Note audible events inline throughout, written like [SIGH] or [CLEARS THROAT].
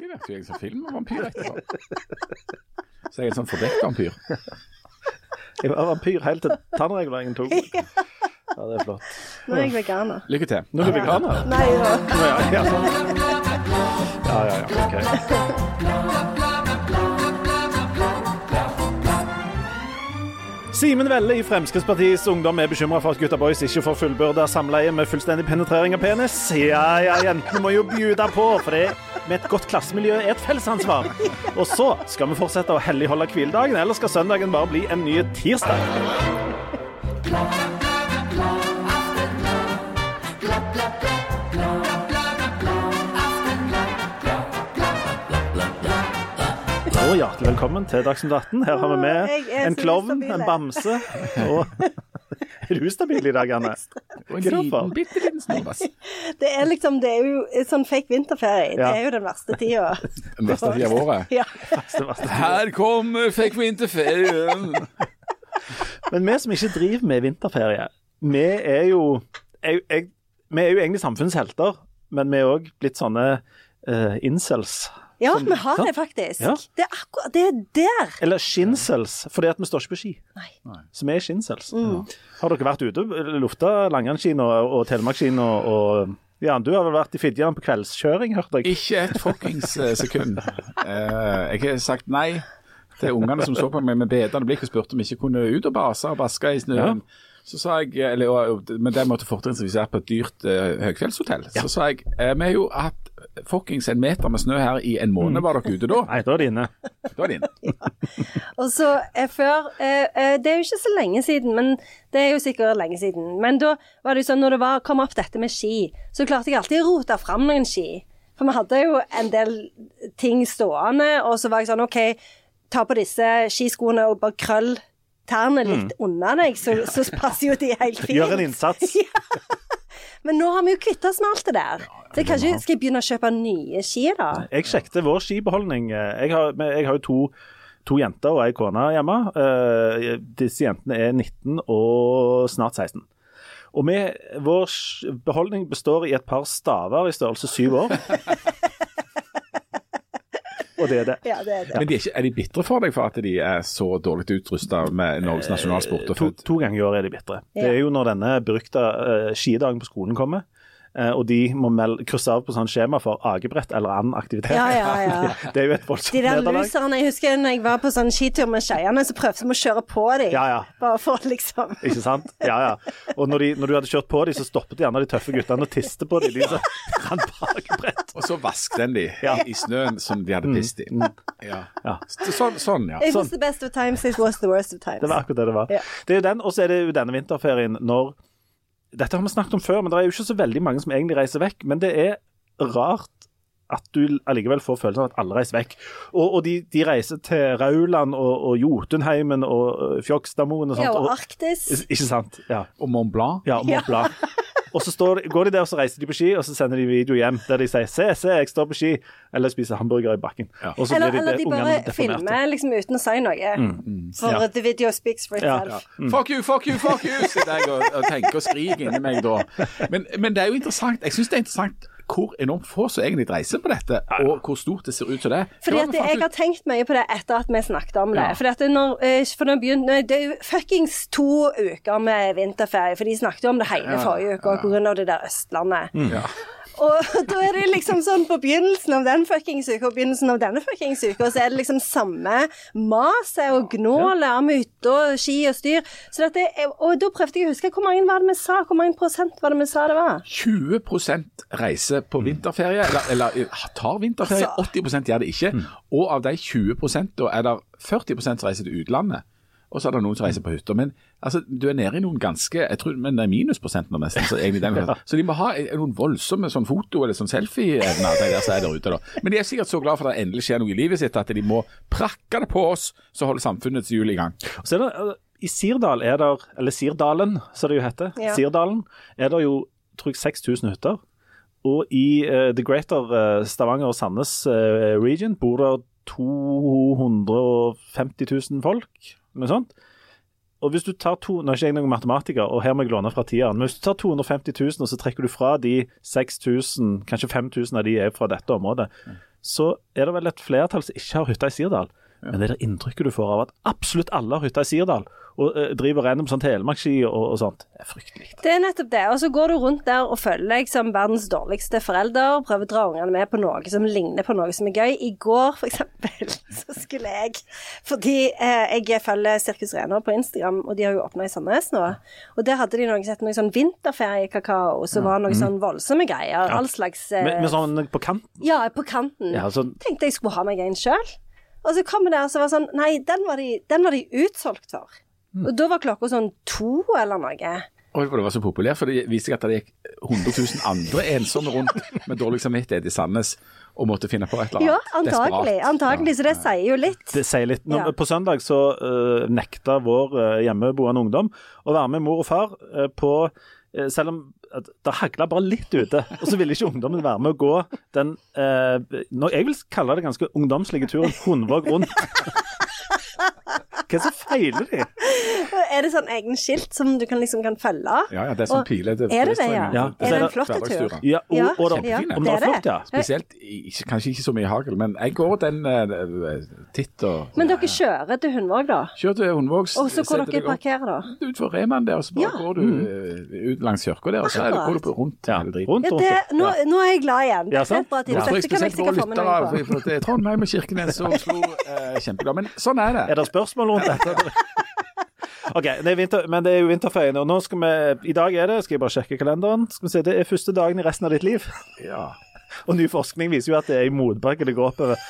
Jeg vet jo jeg som film om vampyr etterpå. Så jeg er en sånn fordekt vampyr. Jeg var vampyr helt til tannreguleringen tok. [LAUGHS] Ja, det er flott. Nå er jeg veganer. Lykke til. Nå er du veganer? Nei da. Nå, ja, ja, sånn. ja, ja, ja, ok. Simen Velle i Fremskrittspartiets Ungdom er bekymra for at gutta boys ikke får fullbyrda samleie med fullstendig penetrering av penis. Ja ja, jentene må jo bjuda på, for det med et godt klassemiljø er et fellesansvar. Og så skal vi fortsette å helligholde hviledagen, eller skal søndagen bare bli en ny tirsdag? Og hjertelig velkommen til Dagsnytt 18. Her har vi med er en klovn, en bamse og [LAUGHS] Er du ustabil i dag, Anne? Og en er det liten, bitte liten snorbas. [LAUGHS] Det er liksom, det er jo sånn fake vinterferie. Det er jo den verste tida. [LAUGHS] Den verste tida av året. Ja. Her kommer fake vinterferien. Men vi som ikke driver med vinterferie, vi er jo jeg, jeg, Vi er jo egentlig samfunnets helter, men vi er òg blitt sånne uh, incels. Ja, Som- vi har det faktisk. Ja. Det er akkurat Det er der. Eller skinsels, fordi at vi står ikke på ski. Nei. Så vi er skinsels. Har dere vært ute og lufta Langanskien og, og Telemarkskien og, og ja, du har vel vært i Fidjan på kveldskjøring, hørte jeg. Ikke et fuckings eh, sekund. Eh, jeg har sagt nei til ungene som så på meg med bedende blikk og spurte om vi ikke kunne ut og base og baske i snøen. Så sa jeg, eller, og- men det måtte fortrinnsvis være på et dyrt høyfjellshotell. høykveldshotell. Så sa jeg eh, vi har jo hatt fuckings en meter med snø her i en måned. Var dere ute da? Nei, da er det inne. Da er det inne. [LAUGHS] Og så eh, før eh, eh, Det er jo ikke så lenge siden, men det er jo sikkert lenge siden. Men da var det jo sånn, når det var, kom opp dette med ski, så klarte jeg alltid å rote fram noen ski. For vi hadde jo en del ting stående, og så var jeg sånn OK, ta på disse skiskoene og bare krøll tærne litt unna deg, så, så passer jo de helt fint. Gjør en innsats. [LAUGHS] Men nå har vi jo kvitta oss med alt det der. Så kanskje skal jeg begynne å kjøpe nye ski, da? Jeg sjekket vår skibeholdning. Jeg har, jeg har jo to, to jenter og ei kone hjemme. Uh, disse jentene er 19 og snart 16. Og vi, vår beholdning består i et par staver i størrelse syv år. [LAUGHS] og det er det. Ja, det er det. Men de er, ikke, er de bitre for deg for at de er så dårlig utrusta med Norges nasjonalsport? og To, to ganger i året er de bitre. Det er jo når denne berykta uh, skidagen på skolen kommer. Eh, og de må krysse av på sånn skjema for agebrett eller annen aktivitet. Ja, ja, ja. [LAUGHS] Det er jo et voldsomt De der nederlag. loserne, jeg husker når jeg var på sånn skitur med skeiene, så prøvde vi å kjøre på dem. Ja, ja. Bare for liksom Ikke sant? Ja, ja. Og når, de, når du hadde kjørt på dem, så stoppet gjerne de tøffe guttene og tiste på dem. De som rant bakbrett. Og så vasket den de Ja. i snøen som de hadde pist i. Ja. Ja. Sånn, sånn, ja. It was the best of times, it was the worst of times. Det var akkurat det det var. Ja. Det er jo den, Og så er det jo denne vinterferien når Dette har vi snakket om før, men det er jo ikke så veldig mange som egentlig reiser vekk. Men det er rart at du allikevel får følelsen av at alle reiser vekk. Og, og de, de reiser til Rauland og, og Jotunheimen og Fjokstadmoen og sånt. Ja, og og, Arktis. ikke sant? Ja. Og Mont Blanc. Ja, Mont Blanc. [LAUGHS] Og så står, går de der og så reiser de på ski, og så sender de video hjem der de sier 'se, se, jeg står på ski', eller spiser hamburger i bakken. Ja. Og så Eller, blir de, eller de bare filmer liksom uten å si noe. For Ja. the video speaks for Ja. itself. Fuck you, fuck you, fuck you, sitter jeg og, og tenker og skriker inni meg da. Men, men det er jo interessant. Jeg syns det er interessant hvor enormt få som egentlig reiser på dette, og hvor stort det ser ut som det. Fordi at Jeg har tenkt mye på det etter at vi snakket om det. Ja. Fordi at når, eh, for når begynte, Det er jo fuckings to uker med vinterferie, for de snakket jo om det hele forrige uke av det der Østlandet. ja. Og da er det liksom sånn på begynnelsen av den fuckings uka og begynnelsen av denne fuckings uka, så er det liksom samme maset og gnålet om hytte og ski og styr. Så dette er, og da prøvde jeg å huske hvor mange var det vi sa, hvor mange prosent var det vi sa det var? 20% reiser på vinterferie, eller, eller tar vinterferie. Altså. 80% gjør det ikke. Og av de 20 da er det 40 som reiser til utlandet. Og så er det noen som reiser på hytta. Men altså, du er nede i noen ganske jeg tror, men det er minusprosenter nesten. Så, egentlig den, [LAUGHS] så de må ha eh, noen voldsomme sånn foto- eller sånn selfie-evner, de der som er der ute. da. Men de er sikkert så glad for at det endelig skjer noe i livet sitt, at de må prakke det på oss, så holder samfunnets hjul i gang. Og Så er det, øh, I Sirdal er det, eller Sirdalen, som det jo heter, Ja. Sirdalen, er det jo tror jeg 6000 hytter. Og i uh, The Greater uh, Stavanger og Sandnes uh, region bor det 250 000 folk, noe sånt. Og hvis du tar to, Nå er ikke jeg noen matematiker, og her må jeg låne fra tieren, men hvis du tar 250 000 og så trekker du fra de 6000, kanskje 5000 av de er fra dette området, så er det vel et flertall som ikke har hytte i Sirdal. Men det er det inntrykket du får av at absolutt alle har hytte i Sirdal, og uh, driver random sånn telemarkski og, og sånt, det er fryktelig. Det er nettopp det. Og så går du rundt der og føler deg som verdens dårligste forelder. Prøver å dra ungene med på noe som ligner på noe som er gøy. I går, for eksempel, [LAUGHS] så skulle jeg Fordi eh, jeg følger Sirkus Renaa på Instagram, og de har jo åpna i Sandnes nå. Og der hadde de noe sett noe sånn vinterferiekakao, som var noe sånn voldsomme greier. All slags eh, Med, med sånn på kanten. Ja, på kanten. Ja, så... Tenkte jeg skulle ha meg en sjøl. Og så kom det der og så var det sånn Nei, den var de, den var de utsolgt for. Og da var klokka sånn to eller noe. Og det var så populært, for det viste seg at det gikk 100 000 andre ensomme rundt med dårlig samvittighet i Sandnes og måtte finne på et eller Ja, annet. antagelig. Antagelig så det sier jo litt. Det sier litt. Nå, Ja. På søndag så uh, nekta vår uh, hjemmeboende ungdom å være med mor og far uh, på Selv om det hagla bare litt ute, og så ville ikke ungdommen være med å gå den eh, Jeg vil kalle det ganske ungdomslige turen Hundvåg rundt. Hva er det som feiler de? Er det sånn egen skilt som du kan, liksom kan følge? Ja, ja, det er sånn Og- pile Det Er det det, ja? Ja, Er det en flott tur? Ja, og, Ja, og kjempefine. om det Det er flott, ja. Spesielt, ikke- kanskje ikke så mye hagl, men jeg går den uh, titt og Men dere kjører til Hundvåg, da? Kjører til Hundvåg. Og så hvor dere parkerer, da? Utenfor Reman der, og så bare Ja. går du eh, ut langs kirka der, og så er det, går du på rundt ja. Rundt, Ja, rundt. det, nå, nå er jeg glad igjen. Ja, er sant? bra tips. Ja, Dette kan jeg sikkert få med meg på. Trondheim og Kirkenes og Oslo. Kjempeglad. Men sånn er det. Er det spørsmål rundt? [LAUGHS] OK, det er vinter, men det er jo vinterferien, og nå skal vi I dag er det, skal jeg bare sjekke kalenderen, skal vi se, det er første dagen i resten av ditt liv. [LAUGHS] Ja. Og ny forskning viser jo at det er i motbakke det går oppover.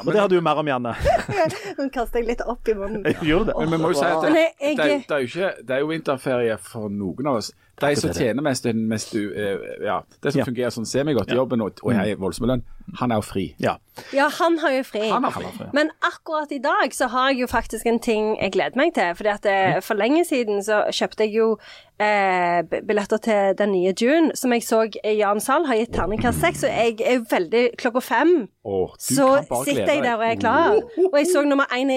Og det har du mer om, Janne. [LAUGHS] Hun kaster jeg litt opp i munnen. Gjør det? Men vi må jo si at det, det, det, er jo ikke, det er jo vinterferie for noen av oss. De som er tjener mest, mest eh, ja, det som Ja. fungerer sånn semigodt i jobben og, og har voldsom lønn, han er jo fri. Ja. Ja, han har jo fri. Han har fri. Men akkurat i dag så har jeg jo faktisk en ting jeg gleder meg til. Fordi at eh, for lenge siden så kjøpte jeg jo eh, billetter til den nye June, som jeg så Jan Sahl har gitt terningkast seks, og jeg er veldig Klokka fem oh, så sitter jeg der og er klar. Og jeg så nummer én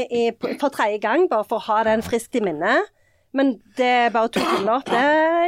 for tredje gang, bare for å ha den friskt i minnet. Men det er bare å tomler opp, det,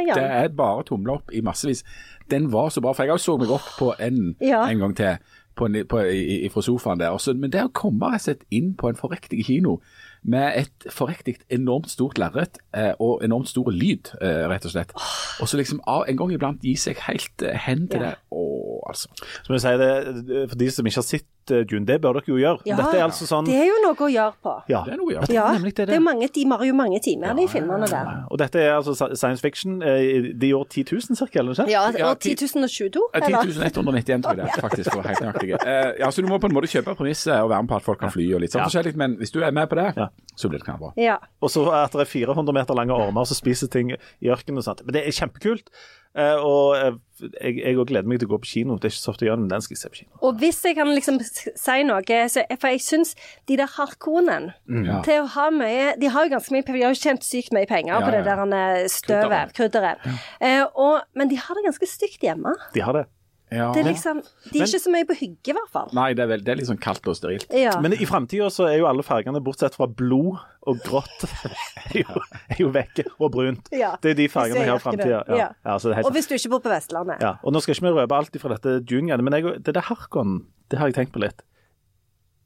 Jan. Det er bare tomler opp i massevis. Den var så bra, for jeg også så meg opp på en Ja. en gang til på en, på, i, i, fra sofaen der. Også, men det å komme rett og inn på en forriktig kino med et forriktig enormt stort lerret eh, og enormt stor lyd, eh, rett og slett. Og så liksom av, en gang iblant gi seg helt eh, hen til Ja. det. Å, altså. Så må jeg si det, For de som ikke har sett eh, June, det bør dere jo gjøre. Ja, Dette er altså sånn Det er jo noe å gjøre på. Ja. Det er noe å gjøre. Ja, nemlig det, det det. er mange, de har jo mange timer, de filmene der. Og dette er altså science fiction eh, de år 10 000 cirka, eller noe sånt? Ja, Ja, ti- 10.022, Eh, eller? 10.191 tror jeg det er, faktisk, for helt nøyaktig. Eh, ja, så du må på en måte kjøpe premisset og være med på at folk kan fly og litt sånn Ja. forskjellig, men hvis du er med på det, Ja. så blir det knallbra. Ja. Og så at det er 400 meter lange ormer som spiser ting i ørkenen og sånt. Men det er kjempekult. Eh, og eh, jeg, jeg gleder meg til å gå på kino. Det er ikke så ofte jeg gjør men den skal jeg se på kino. Og hvis jeg kan liksom si noe, så, for jeg syns de der harkonen Ja. til å ha mye De har jo ganske mye penger, De har jo tjent sykt mye penger Ja, på det ja. der eh, støvet, krydderet. Eh, og, men de har det ganske stygt hjemme. De har det. Ja. Det er liksom De er ikke så mye på hygge, i hvert fall. Nei, det er, vel, det er sånn kaldt og sterilt. Ja. Men i framtida så er jo alle fargene, bortsett fra blod og grått, [LAUGHS] er jo, er jo vekke. Og brunt. Ja. Det er de fargene er har i framtida. Ja. Ja. Ja, så det helt og hvis du ikke bor på Vestlandet. Ja, og nå skal ikke vi røpe alt fra dette junior, men jeg, det der Harkon, det har jeg tenkt på litt.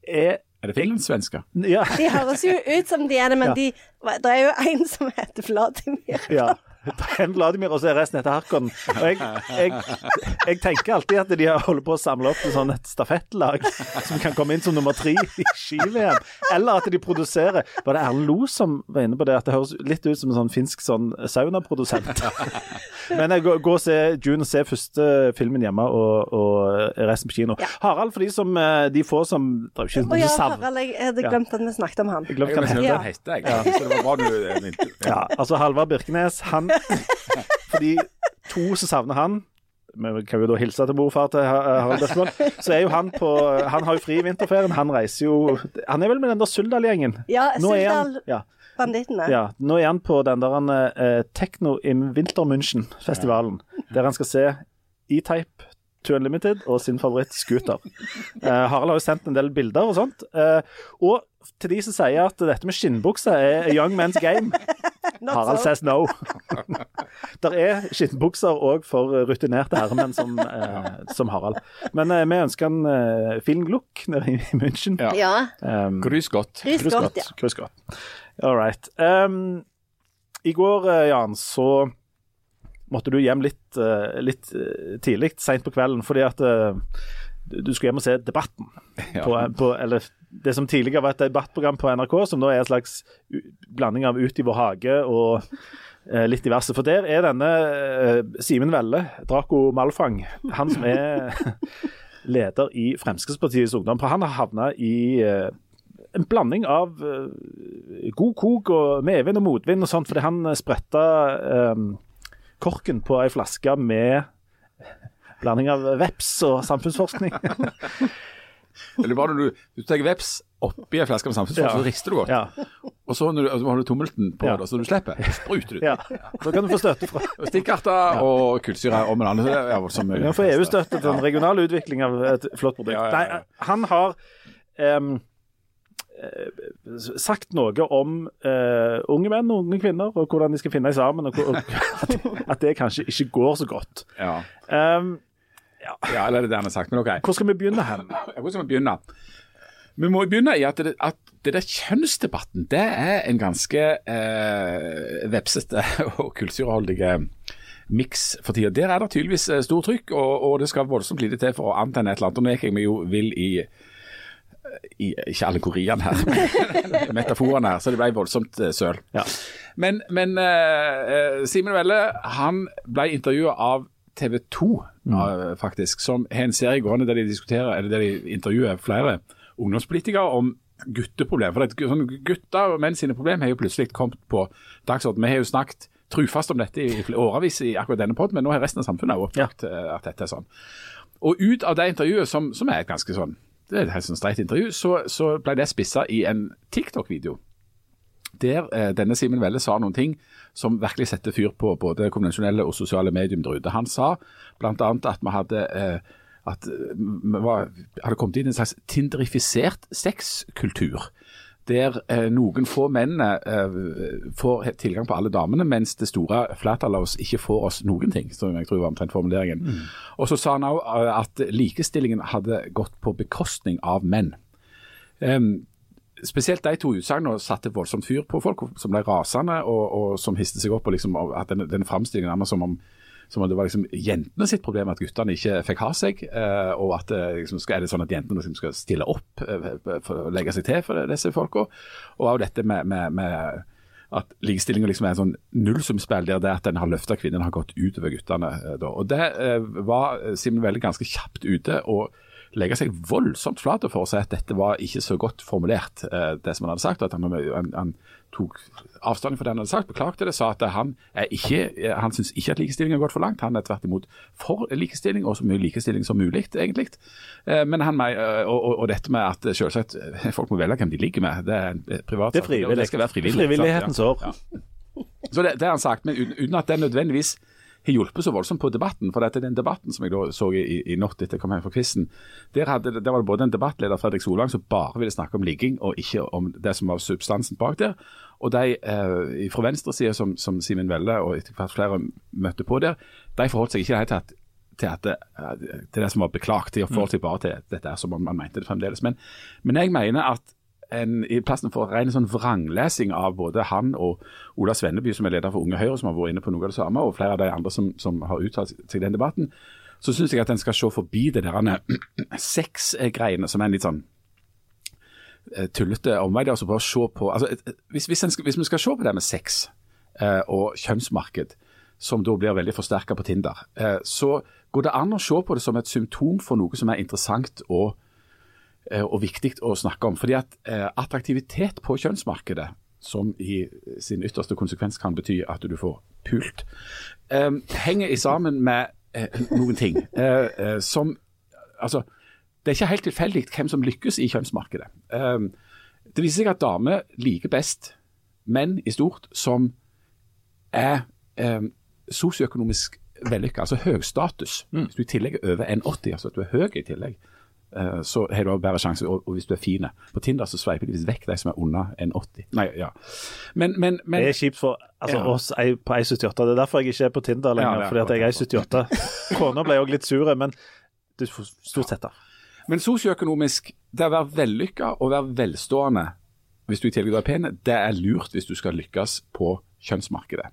Er, Er det finlandssvensker? ja, De høres jo ut som de er det, men Ja. de Det er jo en som heter Vladimir. ja. [LAUGHS] En Vladimir, og så er resten etter Harkon. Og jeg, jeg, jeg tenker alltid at de har holder på å samle opp til sånn et stafettlag som kan komme inn som nummer tre i ski-VM. Eller at de produserer Var det Erlend Lo som var inne på det? At det høres litt ut som en sånn finsk sånn saunaprodusent. [LAUGHS] Men jeg går, går og se June og se første filmen hjemme og, og resten på kino. Ja. Harald, for de som eh, de få som Det er jo ikke ja, noe savn. Harald, jeg hadde glemt at vi snakket om han. Jeg glemte hva han glemte heter. hva han. Så det var bra du eh. Ja, altså Halvard Birkenes, han [LAUGHS] For de to som savner han vi kan jo da hilse til morfar til Ha- Harald Birkevold. Så er jo han på Han har jo fri i vinterferien. Han reiser jo Han er vel med den der Suldal-gjengen? Ja, er Suldal Ja, Bandittene. ja, nå er han på den der uh, Techno im Wintermünchen-festivalen, der han skal se E-Type to Unlimited og sin favoritt Scooter. Eh, Harald har jo sendt en del bilder og sånt. eh, og til de som sier at dette med skinnbukse er a young man's game, [LAUGHS] Harald says no. [LAUGHS] Der er skinnbukser òg for rutinerte herremenn som, eh, som Harald. Men eh, vi ønsker en eh, fin look nede i München. Ja. Ja. Um, Grys godt. Grys godt, ja. Godt. All right. Um, I går, eh, Jan, så måtte du hjem litt, eh, litt eh, tidlig, seint på kvelden, fordi at eh, du skulle hjem og se Debatten. [LAUGHS] Ja. På, på, eller det som tidligere var et debattprogram på NRK, som nå er en slags blanding av Ut i vår hage og litt diverse. For der er denne Simen Velle, Draco Malfang, han som er [LAUGHS] leder i Fremskrittspartiets Ungdom. For han har havna i en blanding av god kok og medvind og motvind og sånt, fordi han spretta eh, korken på ei flaske med blanding av veps og samfunnsforskning. Eller bare når du, du tar veps oppi en flaske med samfunnsforskning, Ja. så rister du godt. Ja, Og så når du, har du tommelten på Ja. det, så du slipper, spruter du. ja. Da kan du få støtte fra [LAUGHS] Stikkarter og kullsyre og en annen. Er voldsomt mye. Du kan få EU-støtte til en regional utvikling av et flott produkt. Ja, ja, ja. Nei, han har eh, sagt noe om eh, unge menn og unge kvinner, og hvordan de skal finne sammen, og, og at det kanskje ikke går så godt. Ja. Um, ja, eller det er det han har sagt. Men OK. hvor skal vi begynne hen? Hvor skal vi begynne? Vi må begynne i at det, at det der kjønnsdebatten, det er en ganske eh, vepsete og kulturholdig miks for tida. Der er det tydeligvis stort stor trykk, og, og det skal voldsomt lite til for å antenne et eller annet. Og nå gikk jeg meg jo vill i i, ikke allegoriene her, men [LAUGHS] metaforene her, så det ble voldsomt eh, søl. Ja. Men, men uh, Simen Velle han ble intervjua av TV 2, eh, faktisk, som har en serie gående der de diskuterer, eller der de intervjuer flere ungdomspolitikere om gutteproblem. For det, sånn, gutter og menn sine problem har jo plutselig kommet på dagsordenen. Vi har jo snakket trufast om dette i årevis i akkurat denne podden, men nå har resten av samfunnet oppdaget eh, at dette er sånn. Og ut av det intervjuet, som, som er et ganske sånn det er et helt sånn streit intervju, så, så ble det spissa i en TikTok-video. Der eh, denne Simen Velle sa noen ting som virkelig setter fyr på både konvensjonelle og sosiale medium der ute. Han sa bl.a. at vi hadde eh, at vi hadde kommet inn i en slags tinderifisert sexkultur. Der eh, noen få mennene eh, får tilgang på alle damene, mens det store flertallet av oss ikke får oss noen ting. som jeg tror var omtrent formuleringen. Og så sa han òg at likestillingen hadde gått på bekostning av menn. Um, spesielt de to utsagnene satte voldsomt fyr på folk som ble rasende, og, og som hisste seg opp. og liksom, at den, den framstillingen nærmest som om, som om det var liksom jentene sitt problem at guttene ikke fikk ha seg. eh, og at eh, liksom, er det sånn at jentene liksom skal stille opp eh, for å legge seg til for disse folka. Og også dette med, med, med at likestillinga liksom er en sånn nullsumspill der det at den har løfta kvinnene, har gått utover guttene. da. Og Det var Simen Velle ganske kjapt ute og legge seg voldsomt flat for å si at dette var ikke så godt formulert, eh, det som han hadde sagt. At han, han, han tok avstand fra det han hadde sagt, beklagte det, sa at han, er ikke, eh, han syns ikke at likestilling har gått for langt. Han er tvert imot for likestilling, og så mye likestilling som mulig, egentlig. Eh, Men han, og, og, og dette med at selvsagt folk må velge hvem de ligger med, det er en privat Det er og frivillig. Det skal være frivillig. Frivillighetens år. Ja. Så det, det har han sagt, men uten, uten at det nødvendigvis har hjulpet så voldsomt på debatten. For dette, den debatten som jeg da så i, i, natt etter jeg kom hjem fra quizen, der, der var det både en debattleder Fredrik Solang som bare ville snakke om ligging, og ikke om det som var substansen bak der. Og de eh, fra venstresida, som, som Simen Velle og etter hvert flere møtte på der, de forholdt seg ikke i det hele tatt til, at det, eh, til det som var beklagt. De forholdt seg bare til dette er som om man mente det fremdeles. Men, men jeg mener at en, i plassen for ren sånn vranglesing av både han og Ola Svenneby, som er leder for Unge Høyre, som har vært inne på noe av det samme, og flere av de andre som, som har uttalt seg i den debatten, så syns jeg at en skal se forbi det der [CLEARS THROAT] sexgreiene som er en litt sånn eh, tullete omvei. Altså bare se på, altså, hvis, hvis, skal, hvis vi skal se på det med sex eh, og kjønnsmarked, som da blir veldig forsterka på Tinder, eh, så går det an å se på det som et symptom for noe som er interessant og og viktig å snakke om. Fordi at eh, attraktivitet på kjønnsmarkedet, som i sin ytterste konsekvens kan bety at du får pult, eh, henger i sammen med eh, noen ting eh, eh, som Altså, det er ikke helt tilfeldig hvem som lykkes i kjønnsmarkedet. Eh, det viser seg at damer liker best menn i stort som er eh, sosioøkonomisk vellykka, altså høy status. Hvis du i tillegg er over 1,80, altså at du er høy i tillegg, eh, så har du også bedre sjanse, og, og hvis du er fin. På Tinder så sveiper de visst vekk de som er under 1,80. Nei, ja. Men, men, men Det er kjipt for altså, Ja. oss ei- på 1,78. Det er derfor jeg ikke er på Tinder lenger, Ja, er fordi at jeg er akkurat 1,78. Kona ble òg litt sur, men det er stort sett da. Men sosioøkonomisk, det å være vellykka og være velstående hvis du i tillegg er pen, det er lurt hvis du skal lykkes på kjønnsmarkedet.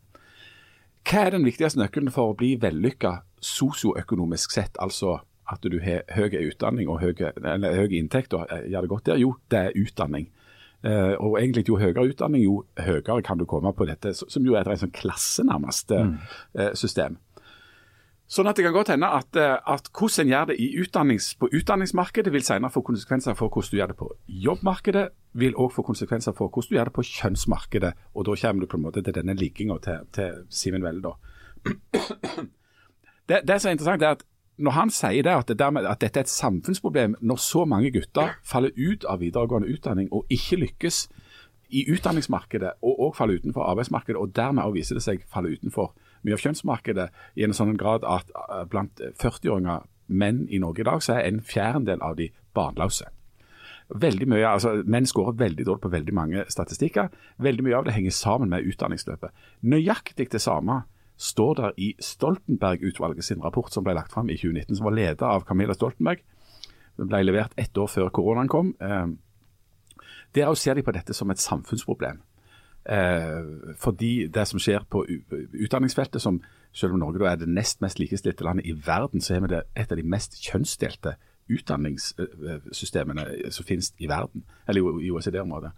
Hva er den viktigste nøkkelen for å bli vellykka sosioøkonomisk sett, altså at du har høy utdanning og høy, inntekt og eh, gjør det godt der? Jo, det er utdanning. Uh, og egentlig jo høyere utdanning, jo høyere kan du komme på dette, som jo er et sånn klasse nærmest eh, system. Sånn at det kan godt hende at, at hvordan en gjør det i utdannings, på utdanningsmarkedet vil senere få konsekvenser for hvordan du gjør det på jobbmarkedet, vil òg få konsekvenser for hvordan du gjør det på kjønnsmarkedet. Og da kommer du på en måte til denne ligginga til, til Simen Velle. [CLEARS THROAT] Det, det som er interessant, er at når han sier det, at, det dermed, at dette er et samfunnsproblem når så mange gutter faller ut av videregående utdanning og ikke lykkes i utdanningsmarkedet, og òg faller utenfor arbeidsmarkedet, og dermed også viser det seg faller utenfor mye av kjønnsmarkedet i en sånn grad at eh, blant 40-åringer menn i Norge i dag, så er en fjerdedel av de barnløse. Veldig mye, altså Menn skårer veldig dårlig på veldig mange statistikker. Veldig mye av det henger sammen med utdanningsløpet. Nøyaktig det samme står der i Stoltenberg-utvalget sin rapport som ble lagt fram i 2019, som var ledet av Camilla Stoltenberg. Den ble levert ett år før koronaen kom. Eh, Der ser de på dette som et samfunnsproblem. Eh, fordi det som skjer på utdanningsfeltet, som selv om Norge er det nest mest likestilte landet i verden, så er vi et av de mest kjønnsdelte utdanningssystemene som finnes i verden, eller i OECD-området.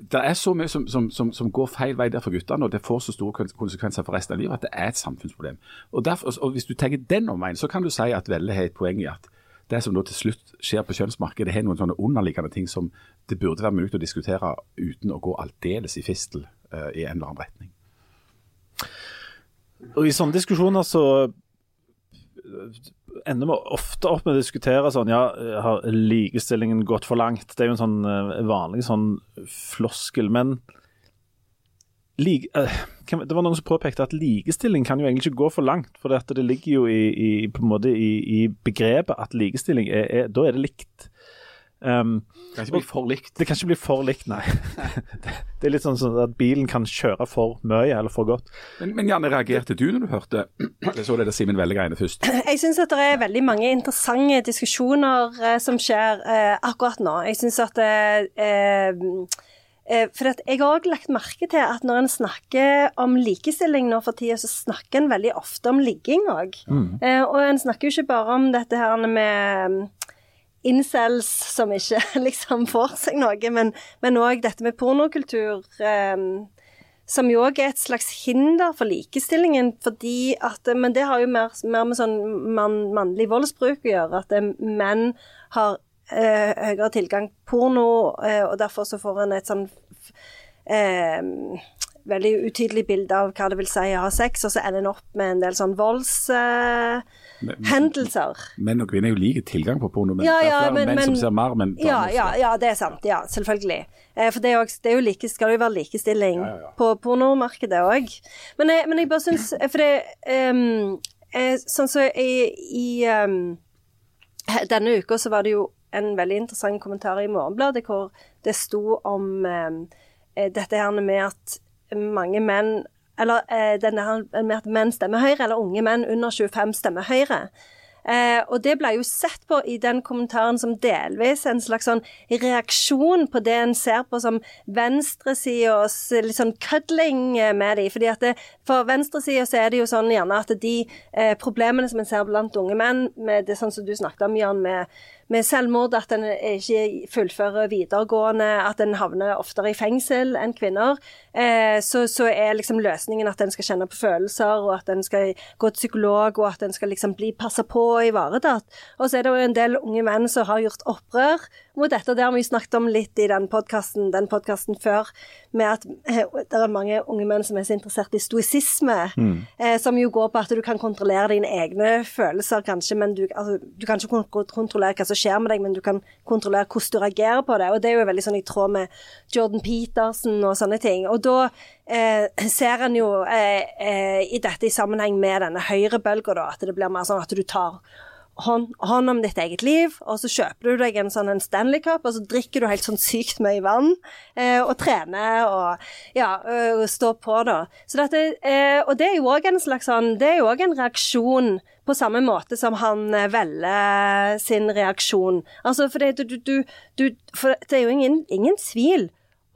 Det er så mye som, som, som, som går feil vei der for guttene, og det får så store konsekvenser for resten av livet at det er et samfunnsproblem. Og, derfor, og Hvis du tenker den omveien, så kan du si at Velle har et poeng i at det som da til slutt skjer på kjønnsmarkedet, har noen sånne underliggende ting som det burde være mulig å diskutere uten å gå aldeles i fistel uh, i en eller annen retning. Og i sånne diskusjoner så ender vi ofte opp med å diskutere sånn Ja, har likestillingen gått for langt? Det er jo en sånn øh, vanlig sånn floskel. Men lik, øh, kan- det var noen som påpekte at likestilling kan jo egentlig ikke gå for langt. For det, ligger jo i, i, i, i begrepet at likestilling er, er Da er det likt. Um, Det kan ikke bli for likt. det kan ikke bli for likt, nei. [LAUGHS] Det, er litt sånn sånn at bilen kan kjøre for mye eller for godt. Men, men Janne, reagerte du når du hørte [CLEARS THROAT] [CLEARS THROAT] Jeg så det der Simen Velle-greiene først. Jeg syns at det er veldig mange interessante diskusjoner eh, som skjer eh, akkurat nå. Jeg syns at eh, eh, eh, For at jeg har òg lagt merke til at når en snakker om likestilling nå for tida, så snakker en veldig ofte om ligging òg. Eh, og en snakker jo ikke bare om dette her med mm, incels som ikke [LAUGHS] liksom får seg noe, men òg dette med pornokultur. Um, som jo òg er et slags hinder for likestillingen. fordi at, Men det har jo mer, mer med sånn mann, mannlig voldsbruk å gjøre. At eh, menn har eh, høyere tilgang på porno, eh, og derfor så får en et sånn eh, veldig utydelig bilde av hva det vil si å ha sex, og så ender en opp med en del sånn voldshendelser. Menn og kvinner er jo like tilgang på porno, men Ja, det er flere men- menn men- som ser mer, men Ja, ja, ja, det er sant. Ja, selvfølgelig. Eh, For det, er jo, det er jo like, skal jo være likestilling Ja, ja, ja. på pornomarkedet òg. Men, jeg- men jeg bare syns For det um, Sånn som i, i um, Denne uka så var det jo en veldig interessant kommentar i Morgenbladet hvor det sto om um, eh, dette her med at mange menn Eller eh, denne her med at menn stemmer høyre, eller unge menn under 25 stemmer høyre. Eh, og det ble jo sett på i den kommentaren som delvis en slags sånn reaksjon på det en ser på som venstresidas litt sånn kødling eh, med de. Fordi at det, for venstresida så er det jo sånn gjerne at de eh, problemene som en ser blant unge menn, med det sånn som du snakket om, Jan, med, med selvmord, at en ikke fullfører videregående, at en havner oftere i fengsel enn kvinner, eh, så, så er liksom løsningen at en skal kjenne på følelser, og at en skal gå til psykolog, og at en skal liksom bli passa på og ivaretatt. Og så er det jo en del unge menn som har gjort opprør mot dette. Det har vi snakket om litt i den podkasten den før, med at eh, det er mange unge menn som er så interessert i stoisisme, eh, som jo går på at du kan kontrollere dine egne følelser, kanskje, men du, altså, du kan ikke kontrollere hva som skjer med deg, men du kan kontrollere hvordan du reagerer på det. Og det er jo veldig sånn i tråd med Jordan Peterson og sånne ting. Og da eh, ser en jo eh, eh, i dette i sammenheng med denne høyrebølga, da, at det blir mer sånn at du tar hånd, hånd om ditt eget liv, og så kjøper du deg en sånn en Stanley Cup, og så drikker du helt sånn sykt mye vann, eh, og trener og ja, og står på, da. Dette, eh, og det er jo òg en slags sånn Det er jo òg en reaksjon på samme måte som han eh, velger sin reaksjon. Altså, for det, du, du, du, for det er jo ingen, ingen tvil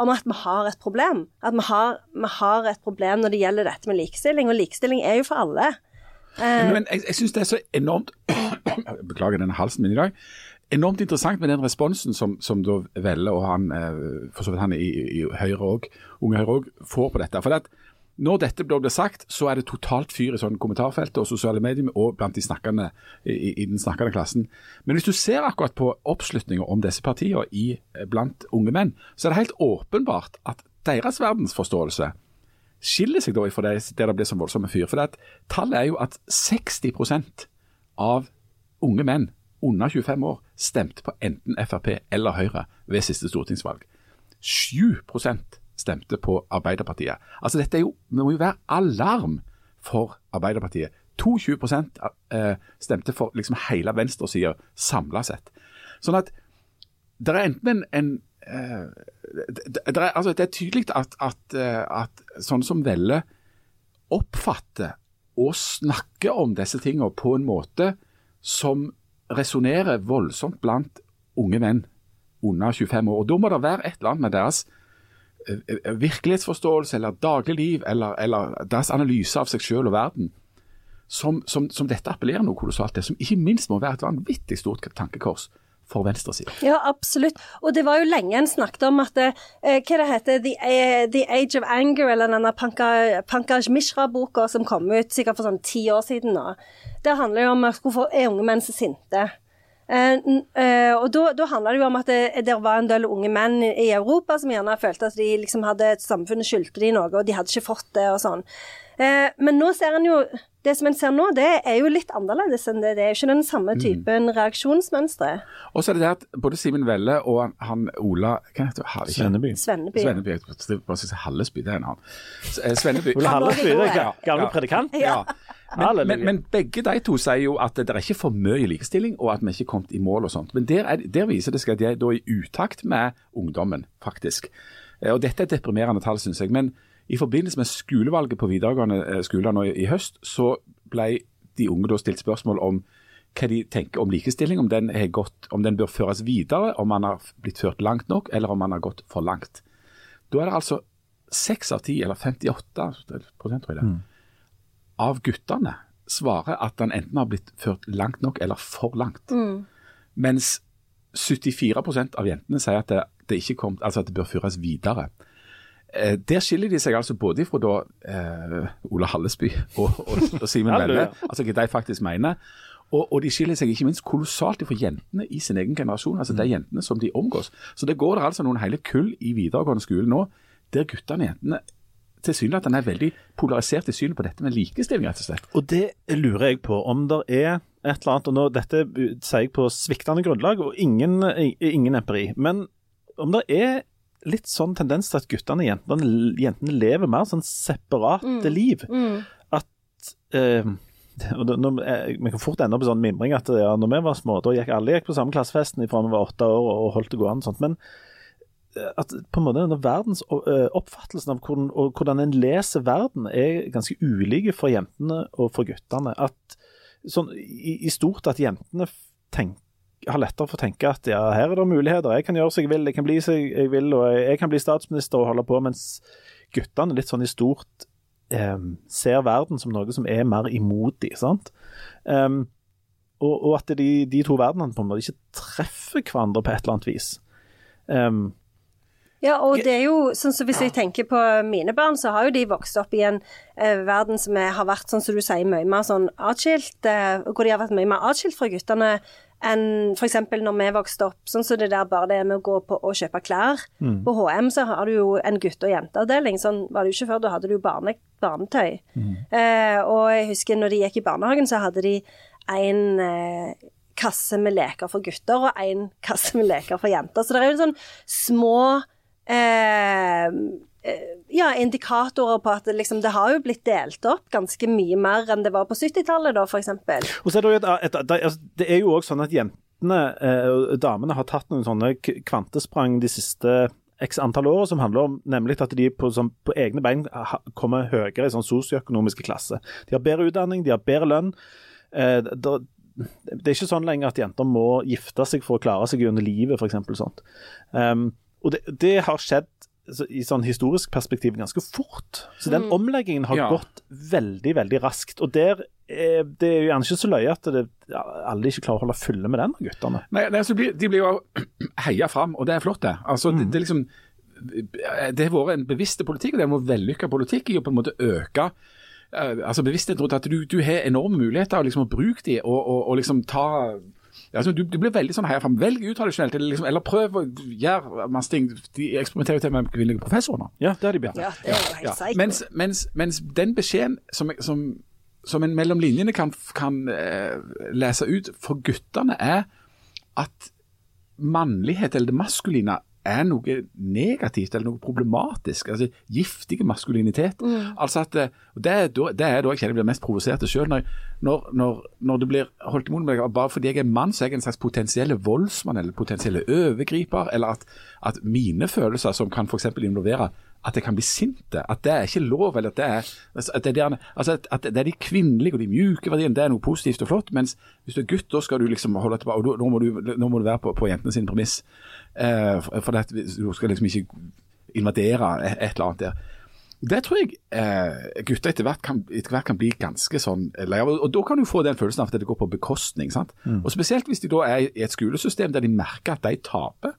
om at vi har et problem. At vi har, vi har et problem når det gjelder dette med likestilling, og likestilling er jo for alle. Men, men jeg, jeg syns det er så enormt [COUGHS] Beklager denne halsen min i dag. Enormt interessant med den responsen som, som da Velle og han, eh, for så vidt han i, i Høyre òg, Unge Høyre òg, får på dette. For at når dette blir sagt, så er det totalt fyr i sånn kommentarfeltet og sosiale medier og blant de snakkende i, i den snakkende klassen. Men hvis du ser akkurat på oppslutninga om disse partiene eh, blant unge menn, så er det helt åpenbart at deres verdensforståelse skiller seg da fra det der det blir så voldsomme fyr. For det tallet er jo at 60% av unge menn under 25 år stemte på enten Frp eller Høyre ved siste stortingsvalg. 7 stemte på Arbeiderpartiet. Altså dette er jo, Det må jo være alarm for Arbeiderpartiet. 22 eh, stemte for liksom hele venstresida samla sett. Sånn at det er enten en, en det, det, er, altså det er tydelig at, at, eh, at sånne som Velle oppfatter og snakker om disse tingene på en måte som resonnerer voldsomt blant unge menn under 25 år. Og Da må det være et eller annet med deres eh, eh, virkelighetsforståelse eller dagligliv eller, eller deres analyse av seg selv og verden som, som, som dette appellerer noe kolossalt til. Som ikke minst må være et vanvittig stort tankekors for venstresida. Ja, absolutt. Og det var jo lenge en snakket om at eh, hva det heter, The, eh, The Age of Anger, eller denne Pankaj Mishra-boka som kom ut sikkert for sånn ti år siden nå. Det handler jo om hvorfor er unge menn så sinte. Eh, eh, og da, da handler det jo om at det, det, var en del unge menn i Europa som gjerne følte at de liksom hadde samfunnet skyldte de noe, og de hadde ikke fått det og sånn. Eh, men nå ser en jo Det som en ser nå, det er jo litt annerledes enn det. Det er jo ikke den samme mm. typen mm. reaksjonsmønstre. Og så er det det at både Simen Velle og han Ola hva heter det? Svenneby. Svenneby. Svenneby. Jeg bare si Hallesby, det er en annen. Svenneby. Ola Hallesby, det er gamle predikant? Ja. Men, men, men, begge de to sier jo at det er ikke for mye likestilling, og at vi ikke er kommet i mål og sånt. Men der, er, der viser det seg at de er i utakt med ungdommen, faktisk. Eh, og dette er et deprimerende tall, syns jeg. Men i forbindelse med skolevalget på videregående eh, skoler nå i høst, så ble de unge da stilt spørsmål om hva de tenker om likestilling, om den, gått, om den bør føres videre, om man har blitt ført langt nok, eller om man har gått for langt. Da er det altså seks av ti, eller 58 prosent, tror jeg det, mm av guttene svarer at den enten har blitt ført langt nok eller for langt. Mm. Mens 74% av jentene sier at det, det, ikke kom, altså at det bør føres videre. Eh, der skiller de seg altså både fra da, eh, Ola Hallesby og, og, og Simen Velle, altså hva de faktisk mener. Og, og, de skiller seg ikke minst kolossalt fra jentene i sin egen generasjon, altså de jentene som de omgås. Så det går der altså noen hele kull i videregående skole nå der guttene og jentene tilsynelatende er veldig polarisert i synet på dette med likestilling, rett og slett. Og det lurer jeg på, om det er et eller annet, og nå, dette sier jeg på sviktende grunnlag og ingen, ingen empiri, men om det er litt sånn tendens til at guttene og jentene, jentene lever mer sånn separate mm. liv. Mm. At eh, [LAUGHS] når, Vi kan fort ende opp i sånn mimring at ja, når vi var små, da gikk alle gikk på samme klassefesten fra vi var åtte år og holdt det gående. Sånt. Men at på en måte denne verdens eh, oppfattelsen av hvordan, hvordan en leser verden, er ganske ulike for jentene og for guttene. At sånn, i, i, stort at jentene tenk, har lettere for å tenke at ja, her er det muligheter, jeg kan gjøre som jeg vil, jeg kan bli som jeg vil, og jeg, kan bli statsminister og holde på, mens guttene litt sånn i stort eh, ser verden som noe som er mer imot dem. sant? Um, og, og, at de, de, to verdenene på en måte ikke treffer hverandre på et eller annet vis. Um, ja, og det er jo sånn som hvis jeg tenker på mine barn, så har jo de vokst opp i en eh, verden som er, har vært, sånn som du sier, mye mer sånn atskilt, eh, hvor de har vært mye mer atskilt fra guttene enn f.eks. når vi vokste opp. Sånn som det der bare det med å gå på og kjøpe klær. Mm. På HM så har du jo en gutte- og jenteavdeling. Sånn var det jo ikke før. Da hadde du jo barne, barnetøy. Mm. Eh, og jeg husker når de gikk i barnehagen, så hadde de en eh, kasse med leker for gutter og en kasse med leker for jenter. Så det er jo sånn små eh, ja, indikatorer på at liksom, det har jo blitt delt opp ganske mye mer enn det var på 70-tallet, da, f.eks. Og altså, det er jo òg sånn at jentene, eh, damene, har tatt noen sånne kvantesprang de siste x antall år som handler om nemlig at de på, som, på egne bein kommer høyere i sånn sosioøkonomiske klasse. De har bedre utdanning, de har bedre lønn. Eh, det, det er ikke sånn lenger at jenter må gifte seg for å klare seg gjennom livet, f.eks. sånt. Um, og det, det har skjedd i sånn historisk perspektiv ganske fort. Så den omleggingen har Ja. gått veldig, veldig raskt. Og der er, det er jo gjerne ikke så løye at det, alle ikke klarer å holde fulle med den, guttene. Nei, nei altså, de blir- de blir jo [CLEARS THROAT] heia fram, og det er flott, det. Altså, det, det er liksom Det har vært en bevisst politikk, og det er en vellykka politikk i å på en måte øke eh, altså bevisstheten rundt at du, du har enorme muligheter, og liksom å bruke de, og, og, og liksom ta altså, du, du blir veldig sånn heia fram. Velg utradisjonelt, eller, liksom, eller prøv å gjøre masse ting. De eksperimenterer jo til med kvinnelige professorer nå. Ja, det har de begynt. Ja, det er jo helt Ja, mens, mens, mens den beskjeden som, som, som en mellom linjene kan, kan uh, lese ut for guttene, er at mannlighet, eller det maskuline, er noe negativt eller noe problematisk. altså Giftig maskulinitet. Altså at, eh, og det, er da- det er da jeg kjenner jeg blir mest provosert sjøl. Når, når, når, det blir holdt imot meg bare fordi jeg er mann, så er jeg en slags potensielle voldsmann eller potensielle overgriper. Eller at, at mine følelser, som kan f.eks. involvere at jeg kan bli sinte, at det er ikke lov. eller At det er, at det, er, altså at, det er de kvinnelige og de mjuke verdiene, det er noe positivt og flott. Mens hvis du er gutt, da skal du liksom holde tilbake. og Nå må du, nå må du være på, på jentene sine premiss. Eh, for for det, du skal liksom ikke invadere et, et eller annet der. Det tror jeg eh, gutter etter hvert, kan, etter hvert kan bli ganske sånn lei av. Og, da kan du få den følelsen av at det går på bekostning. sant? Og Spesielt hvis de da er i et skolesystem der de merker at de taper.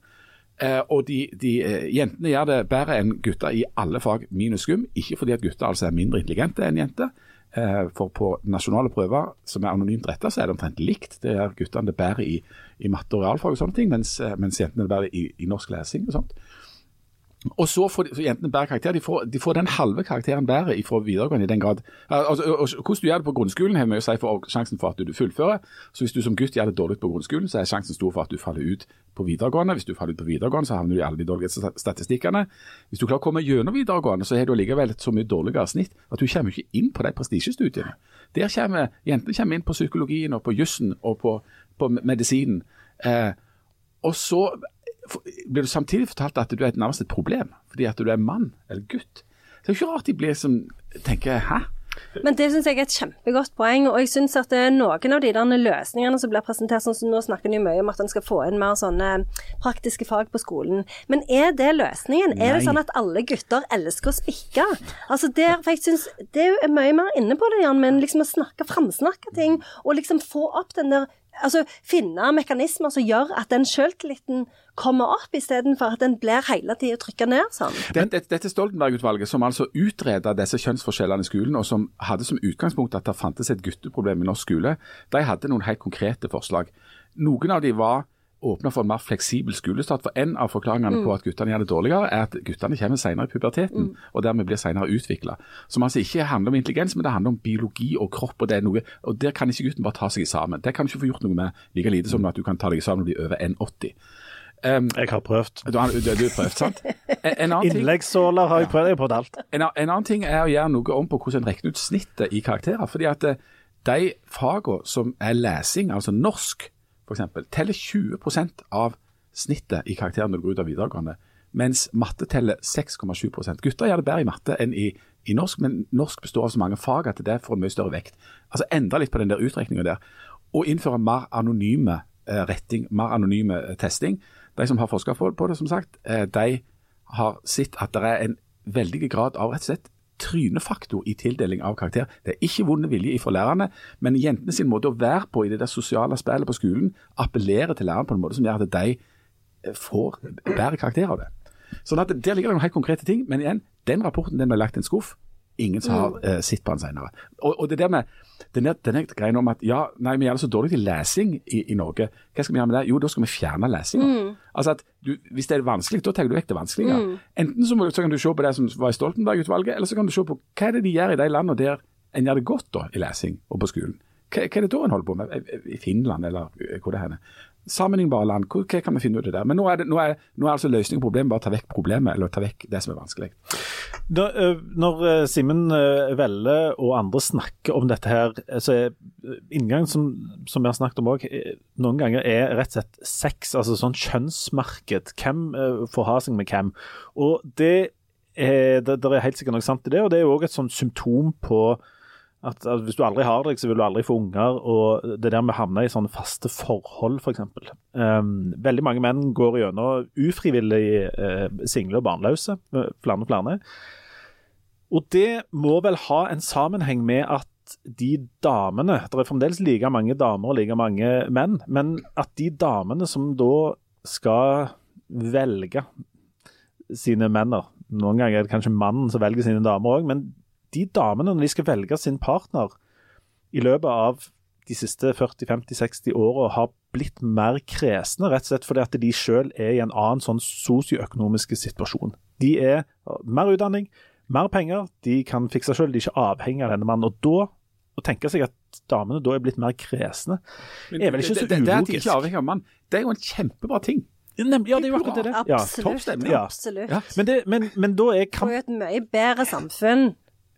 Eh, og de, de, eh, Jentene gjør det bedre enn gutter i alle fag minus skum. Ikke fordi at gutter altså er mindre intelligente enn jenter. Eh, for på nasjonale prøver som er anonymt retta, så er det omtrent likt. Det gjør guttene det bedre i, i matte og realfag og sånne ting, mens, eh, mens jentene det bedre i, i norsk lesing og sånt. Og så får de, jentene bedre karakter. De får, de får den halve karakteren bedre fra videregående i den grad. Altså, hvordan du gjør det på grunnskolen, har mye å si for sjansen for at du fullfører. Så hvis du som gutt gjør det dårlig på grunnskolen, så er sjansen stor for at du faller ut på videregående. Hvis du faller ut på videregående, så havner du i alle de dårlige statistikkene. Hvis du klarer å komme gjennom videregående, så har du allikevel et så mye dårligere snitt at du kommer ikke inn på de prestisjestudiene. Der kommer jentene kommer inn på psykologien og på jussen og på, på medisinen. Eh, og så blir du samtidig fortalt at du er nærmest et problem, fordi at du er mann eller gutt. Det er jo ikke rart de blir som tenker 'hæ'? Men det syns jeg er et kjempegodt poeng, og jeg syns at er noen av de der løsningene som blir presentert, sånn som nå snakker de mye om at en skal få inn mer sånne praktiske fag på skolen. Men er det løsningen? Er det sånn at alle gutter elsker å spikke? Altså der, for jeg synes Det er mye mer inne på det, Jan, men liksom å snakke, framsnakke ting, og liksom få opp den der Altså finne mekanismer som gjør at den sjøltilliten kommer opp, istedenfor at den blir hele tida trykka ned sånn. Dette, dette, Stoltenberg-utvalget, som altså utreda disse kjønnsforskjellene i skolen, og som hadde som utgangspunkt at det fantes et gutteproblem i norsk skole, de hadde noen helt konkrete forslag. Noen av de var åpna for en mer fleksibel skolestart. For En av forklaringene på at guttene gjør det dårligere, er at guttene kommer senere i puberteten, og dermed blir senere utvikla. Som altså ikke handler om intelligens, men det handler om biologi og kropp. og det er noe, og Der kan ikke gutten bare ta seg sammen. Det kan du ikke få gjort noe med like lite som at du kan ta deg sammen og bli over 1,80. Jeg har prøvd. Du, har- du, du har prøvd, sant? En, en annen ting Innleggssåler har jeg prøvd. Jeg har prøvd alt. en, en annen ting er å gjøre noe om på hvordan en regner ut snittet i karakterer. fordi at eh, de fagene som er lesing, altså norsk f.eks., teller 20% av snittet i karakteren når du går ut av videregående, mens matte teller 6,7% Gutter gjør det bedre i matte enn i, i norsk, men norsk består av så mange fag at det får en mye større vekt. Altså Endre litt på den der utrekninga der, og innføre mer anonyme eh, retting, mer anonyme eh, testing. De som har forska på, det, som sagt, eh, de har sett at det er en veldig grad av rett og slett trynefaktor i tildeling av karakter. Det er ikke vond vilje fra lærerne, men jentene sin måte å være på i det der sosiale spillet på skolen, appellerer til læreren på en måte som gjør at de eh, får bedre karakter av det. Sånn at Der ligger det noen helt konkrete ting, men igjen, den rapporten den ble lagt i en skuff. Ingen som har uh, sett på den senere. Og, og det der med denne, denne greien om at ja, nei, vi det så dårlig til lesing i, i Norge. Hva skal vi gjøre med det? Jo, da skal vi fjerne lesinga. Altså at du, Hvis det er vanskelig, da tar du vekk det vanskelige. Enten så, må, så kan du se på det som var i Stoltenberg-utvalget, eller så kan du se på hva er det de gjør i de landene der en gjør det godt da, i lesing og på skolen. Hva, hva er det da en holder på med? I Finland, eller eh, hvor det er? Sammenlignbare land, hvor, hva kan vi finne ut av det? Men nå er, det, nå er, nå er altså løsningen på problemet bare å ta vekk problemet, eller ta vekk det som er vanskelig. Da, øh, når øh, Simen øh, Velle og andre snakker om dette her, så er inngangen som, som vi har snakket om òg, noen ganger er rett og slett sex, altså sånn kjønnsmarked. Hvem får ha seg med hvem. Og det er, det, det er helt sikkert noe sant i det, og det er jo òg et sånt symptom på at, at hvis du aldri har deg, så vil du aldri få unger. Og det der med å havne i sånne faste forhold, f.eks. Um, veldig mange menn går gjennom ufrivillig uh, single og barnløse. øh, Flere og flere. Og det må vel ha en sammenheng med at de damene Det er fremdeles like mange damer og like mange menn, men at de damene som da skal velge sine menner Noen ganger er det kanskje mannen som velger sine damer òg, men de damene, når de skal velge sin partner i løpet av de siste 40-50-60 åra, har blitt mer kresne, rett og slett fordi at de selv er i en annen sånn sosioøkonomisk situasjon. De er mer utdanning, mer penger, de kan fikse selv, de er ikke avhengig av denne mannen. Og da, å tenke seg at damene da er blitt mer kresne, er vel ikke så det, det, det at de ulogisk. ikke er avhengig av mann, det er jo en kjempebra ting. Nemlig, ja, det er jo akkurat det. Ja. Absolutt. Ja. Absolutt. Ja. Men, det, men, men da er Det er jo et mye bedre samfunn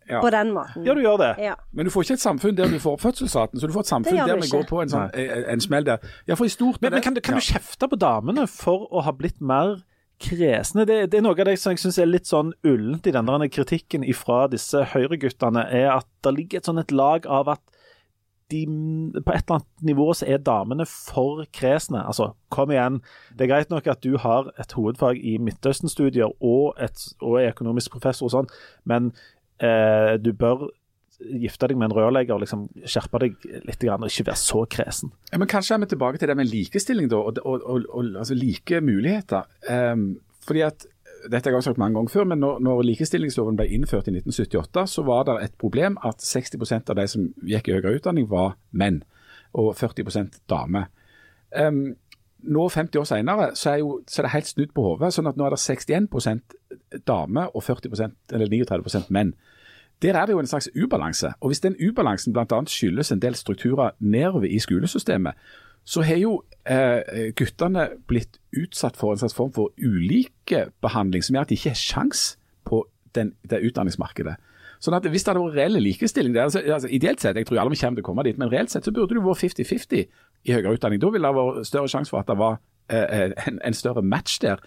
Ja. på den måten. Ja, du gjør det. Ja. Men du får ikke et samfunn der du får fødselsraten, så du får et samfunn der vi ikke. går på en, sånn, en, en smell der. Ja, for i stort Men, men kan, du, kan du kjefte på damene for å ha blitt mer kresne? Det, det er noe av det som jeg syns er litt sånn ullent i denne kritikken fra disse høyreguttene, er at det ligger et sånn et lag av at de, på et eller annet nivå så er damene for kresne. Altså, kom igjen. Det er greit nok at du har et hovedfag i Midtøsten-studier og, et, og er økonomisk professor og sånn, men eh, du bør gifte deg med en rørlegger og liksom skjerpe deg litt og ikke være så kresen. Ja, men Kanskje er vi tilbake til det med likestilling da, og, og, og, og altså like muligheter. Um, fordi at, Dette har jeg sagt mange ganger før, men når, når likestillingsloven ble innført i 1978, så var det et problem at 60% av de som gikk i høyere utdanning, var menn, og 40% damer. Ehm, nå 50 år senere så er, jo, så er det helt snudd på hodet. Sånn at nå er det 61% damer og 40 eller 39 menn. Der er det jo en slags ubalanse. Og Hvis den ubalansen bl.a. skyldes en del strukturer nedover i skolesystemet, så har jo eh, guttene blitt utsatt for en slags form for ulikebehandling som gjør at de ikke har sjans på den, det utdanningsmarkedet. Sånn at Hvis det hadde vært reell likestilling der, altså, Ideelt sett, jeg tror alle kommer til å komme dit, men reelt sett så burde det vært 50-50 i høyere utdanning. Da ville det vært større sjanse for at det var eh, en, en større match der,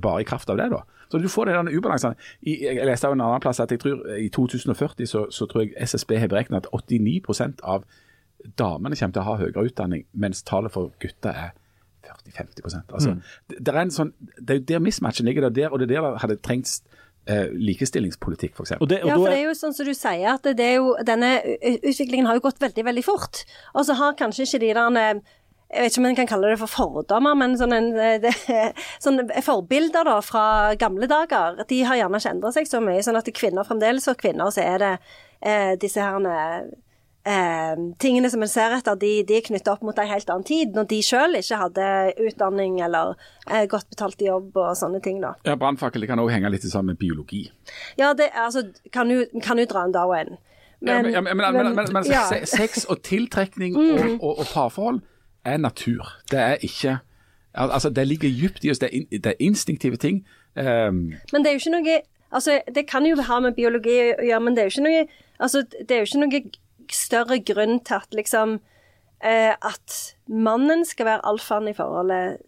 bare i kraft av det. da. Så du får den ubalansen. I, jeg leste av en annen plass at jeg tror i 2040 så, så tror jeg SSB har beregnet at 89% av damene kommer til å ha høyere utdanning, mens tallet for gutter er 40-50 altså, mm. det, det er en sånn, det er jo der mismatchen ligger, det er der, og det er der det hadde trengt eh, likestillingspolitikk, f.eks. Og det, og Ja, for det er jo sånn som du sier, at det er jo, denne utviklingen har jo gått veldig, veldig fort. Og så har kanskje ikke de der eh, jeg vet ikke om en kan kalle det for fordommer, men sånne, eh, det, [LAUGHS] sånne forbilder da fra gamle dager, de har gjerne ikke endret seg så mye. Sånn at kvinner fremdeles for kvinner, så er det eh, disse her eh, tingene som en ser etter, de, de er knyttet opp mot en helt annen tid, når de selv ikke hadde utdanning eller eh, godt betalt jobb og sånne ting da. Ja, Brannfakkel kan òg henge litt sammen med biologi. Ja, det altså, kan jo dra en Darwin. Men, ja, men, men, men, men, ja. sex og tiltrekning og, og, og parforhold er natur. Det er ikke Altså, det ligger dypt i oss. Det er, in, det er instinktive ting. Um, Men det er jo ikke noe Altså, det kan jo ha med biologi å gjøre, men det er jo ikke noe Altså, det er jo ikke noe større grunn til at liksom eh, At mannen skal være alfaen i forholdet,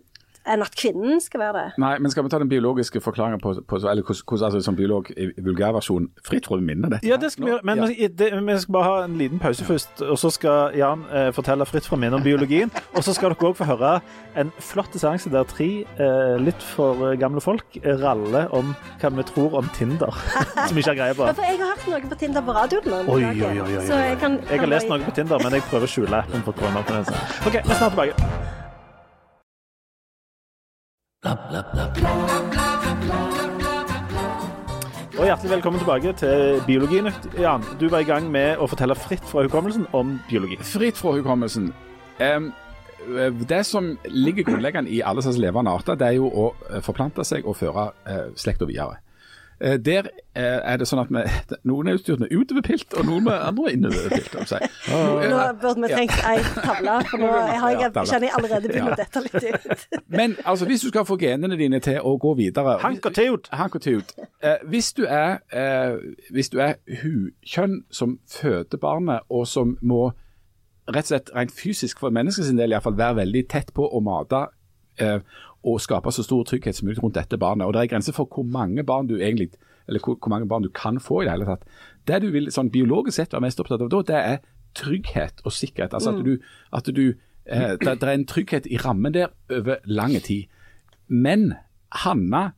enn at kvinnen skal være det. nei, men skal vi ta den biologiske forklaringen på, på Eller hvordan, altså, som biolog i vulgærversjon fritt fra minne dette? Ja, det skal vi gjøre. Men Ja. det, vi skal bare ha en liten pause først. Og så skal Jan eh, fortelle fritt fra minne om biologien. [LAUGHS] Og så skal dere òg få høre en flott seanse der tre eh, litt for eh, gamle folk raller om hva vi tror om Tinder. [LAUGHS] som vi ikke har greie på. Ja, for jeg har hørt noe på Tinder på radioen. Oi, oi, oi, oi, Så oi. jeg, kan, Jeg har lest noe på Tinder, men jeg prøver å skjule appen for koronaopplevelsen. OK, vi er snart tilbake. Og Hjertelig velkommen tilbake til Biologinytt. Jan, du var i gang med å fortelle fritt fra hukommelsen om biologi. Fritt fra hukommelsen. Um, det som ligger grunnleggende i alle slags levende arter, det er jo å eh, forplante seg og føre eh, slekta videre. Eh, Der eh, er det sånn at vi, [LAUGHS] noen er utstyrt med utoverpilt, og noen med andre er innoverpilt. si. Nå burde vi trengt ei tavle, for nå [LAUGHS] har jeg, kjenner jeg allerede begynner å dette litt ut. [LAUGHS] Men altså, hvis du skal få genene dine til å gå videre Hank og Theod. Hank og Theod. Eh, hvis du er, eh, hvis du er hukjønn som føder barnet, og som må rett og slett rent fysisk for menneskets del i hvert fall være veldig tett på å mate eh, og skape så stor trygghet som mulig rundt dette barnet. Og det er grenser for hvor mange barn du egentlig eller hvor, hvor mange barn du kan få i det hele tatt. Det du vil sånn biologisk sett være mest opptatt av da, det er trygghet og sikkerhet. Altså at du, at du eh, det, det er en trygghet i rammen der over lang tid. Men Hanna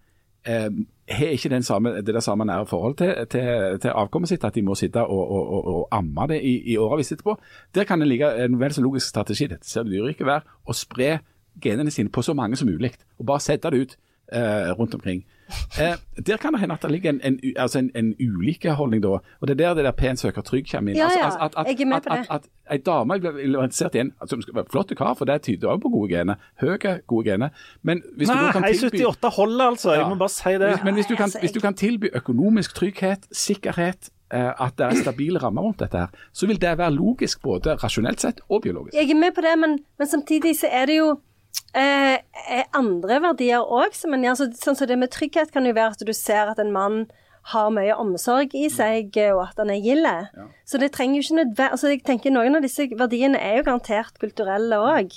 eh, har ikke den samme, det der samme nære forhold til, til, til avkommet sitt, at de må sitte og, og, og, og amme det i, i årevis etterpå. Der kan det ligge en vel så logisk strategi, dette ser det dyreriket være, å spre genene sine på så mange som mulig, og bare sette det ut eh, rundt omkring. Eh, der kan det hende at det ligger en, en, altså en, en ulikeholdning da, og det er der det der pen søker trygg kommer inn. Ja, altså, ja, altså, at, at, jeg er med på det. At, at, ei dame blir interessert i en altså, som skal være flott kar, for det tyder også på gode gener. Høye, gode gener. Men hvis du da kan Nei, tilby 78 holder, altså. Jeg Ja. må bare si det. hvis, men hvis du, kan, altså, hvis du kan tilby økonomisk trygghet, sikkerhet, eh, at det er stabile rammer rundt dette, her, så vil det være logisk både rasjonelt sett og biologisk. Jeg er med på det, men, men samtidig så er det jo eh, andre verdier òg. Altså, sånn som det med trygghet kan jo være at du ser at en mann har mye omsorg i seg, eh, og at han er gild. Så det trenger jo ikke nødvendig altså, jeg tenker Noen av disse verdiene er jo garantert kulturelle òg.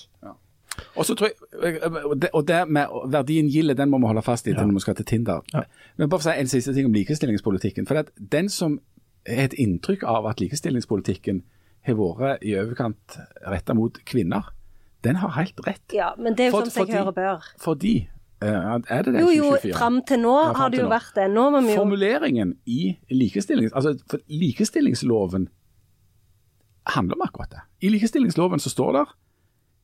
Og så tror jeg, og det, med verdien gilde, den må vi holde fast i til når vi skal til Tinder. Men bare for å si en siste ting om likestillingspolitikken. For at den som har et inntrykk av at likestillingspolitikken har vært i overkant retta mot kvinner, den har helt rett. Ja, men det er jo For- som seg hører bør. Fordi eh, Er det det Jo, jo, 2024? fram til nå Ja, har det jo vært det. Nå må vi jo Formuleringen i likestillings, altså, for likestillingsloven handler om akkurat det. I likestillingsloven så står det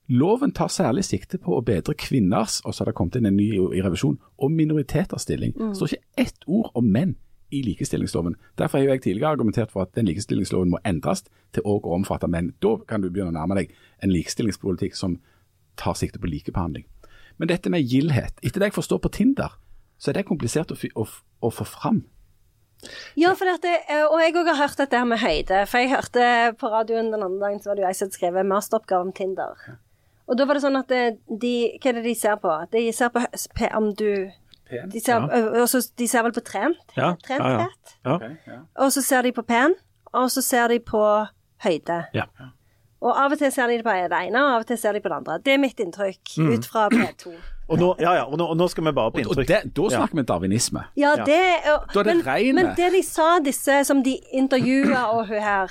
Loven tar særlig sikte på å bedre kvinners og så har det kommet inn en ny i revisjon, og minoriteters stilling. Det står ikke ett ord om menn i likestillingsloven. Derfor har jeg tidligere argumentert for at den likestillingsloven må endres til òg å omfatte menn. Da kan du begynne å nærme deg en likestillingspolitikk som tar sikte på likebehandling. Men dette med gildhet, etter det jeg forstår på Tinder, så er det komplisert å, å, å få fram. Ja, for dette, eh, og jeg òg har hørt dette med høyde. For jeg hørte på radioen den andre dagen så var det jo jeg som skrevet masteroppgave om Tinder. Og da var det sånn at eh, de Hva er det de ser på? De ser på om du de ser, ja. og så- de ser vel på trent? Ja, Trent ja, ja. Og så ser de på pen, og så ser de på høyde. Ja. Og av og til ser de på det ene, og av og til ser de på det andre. Det er mitt inntrykk Mm. ut fra P2. Og nå, ja, ja, og nå, og nå skal vi bare på Og inntrykk. det, da snakker vi darwinisme. Ja, Ja. det og, Da er det men, men det de sa, disse som de intervjua og hun her,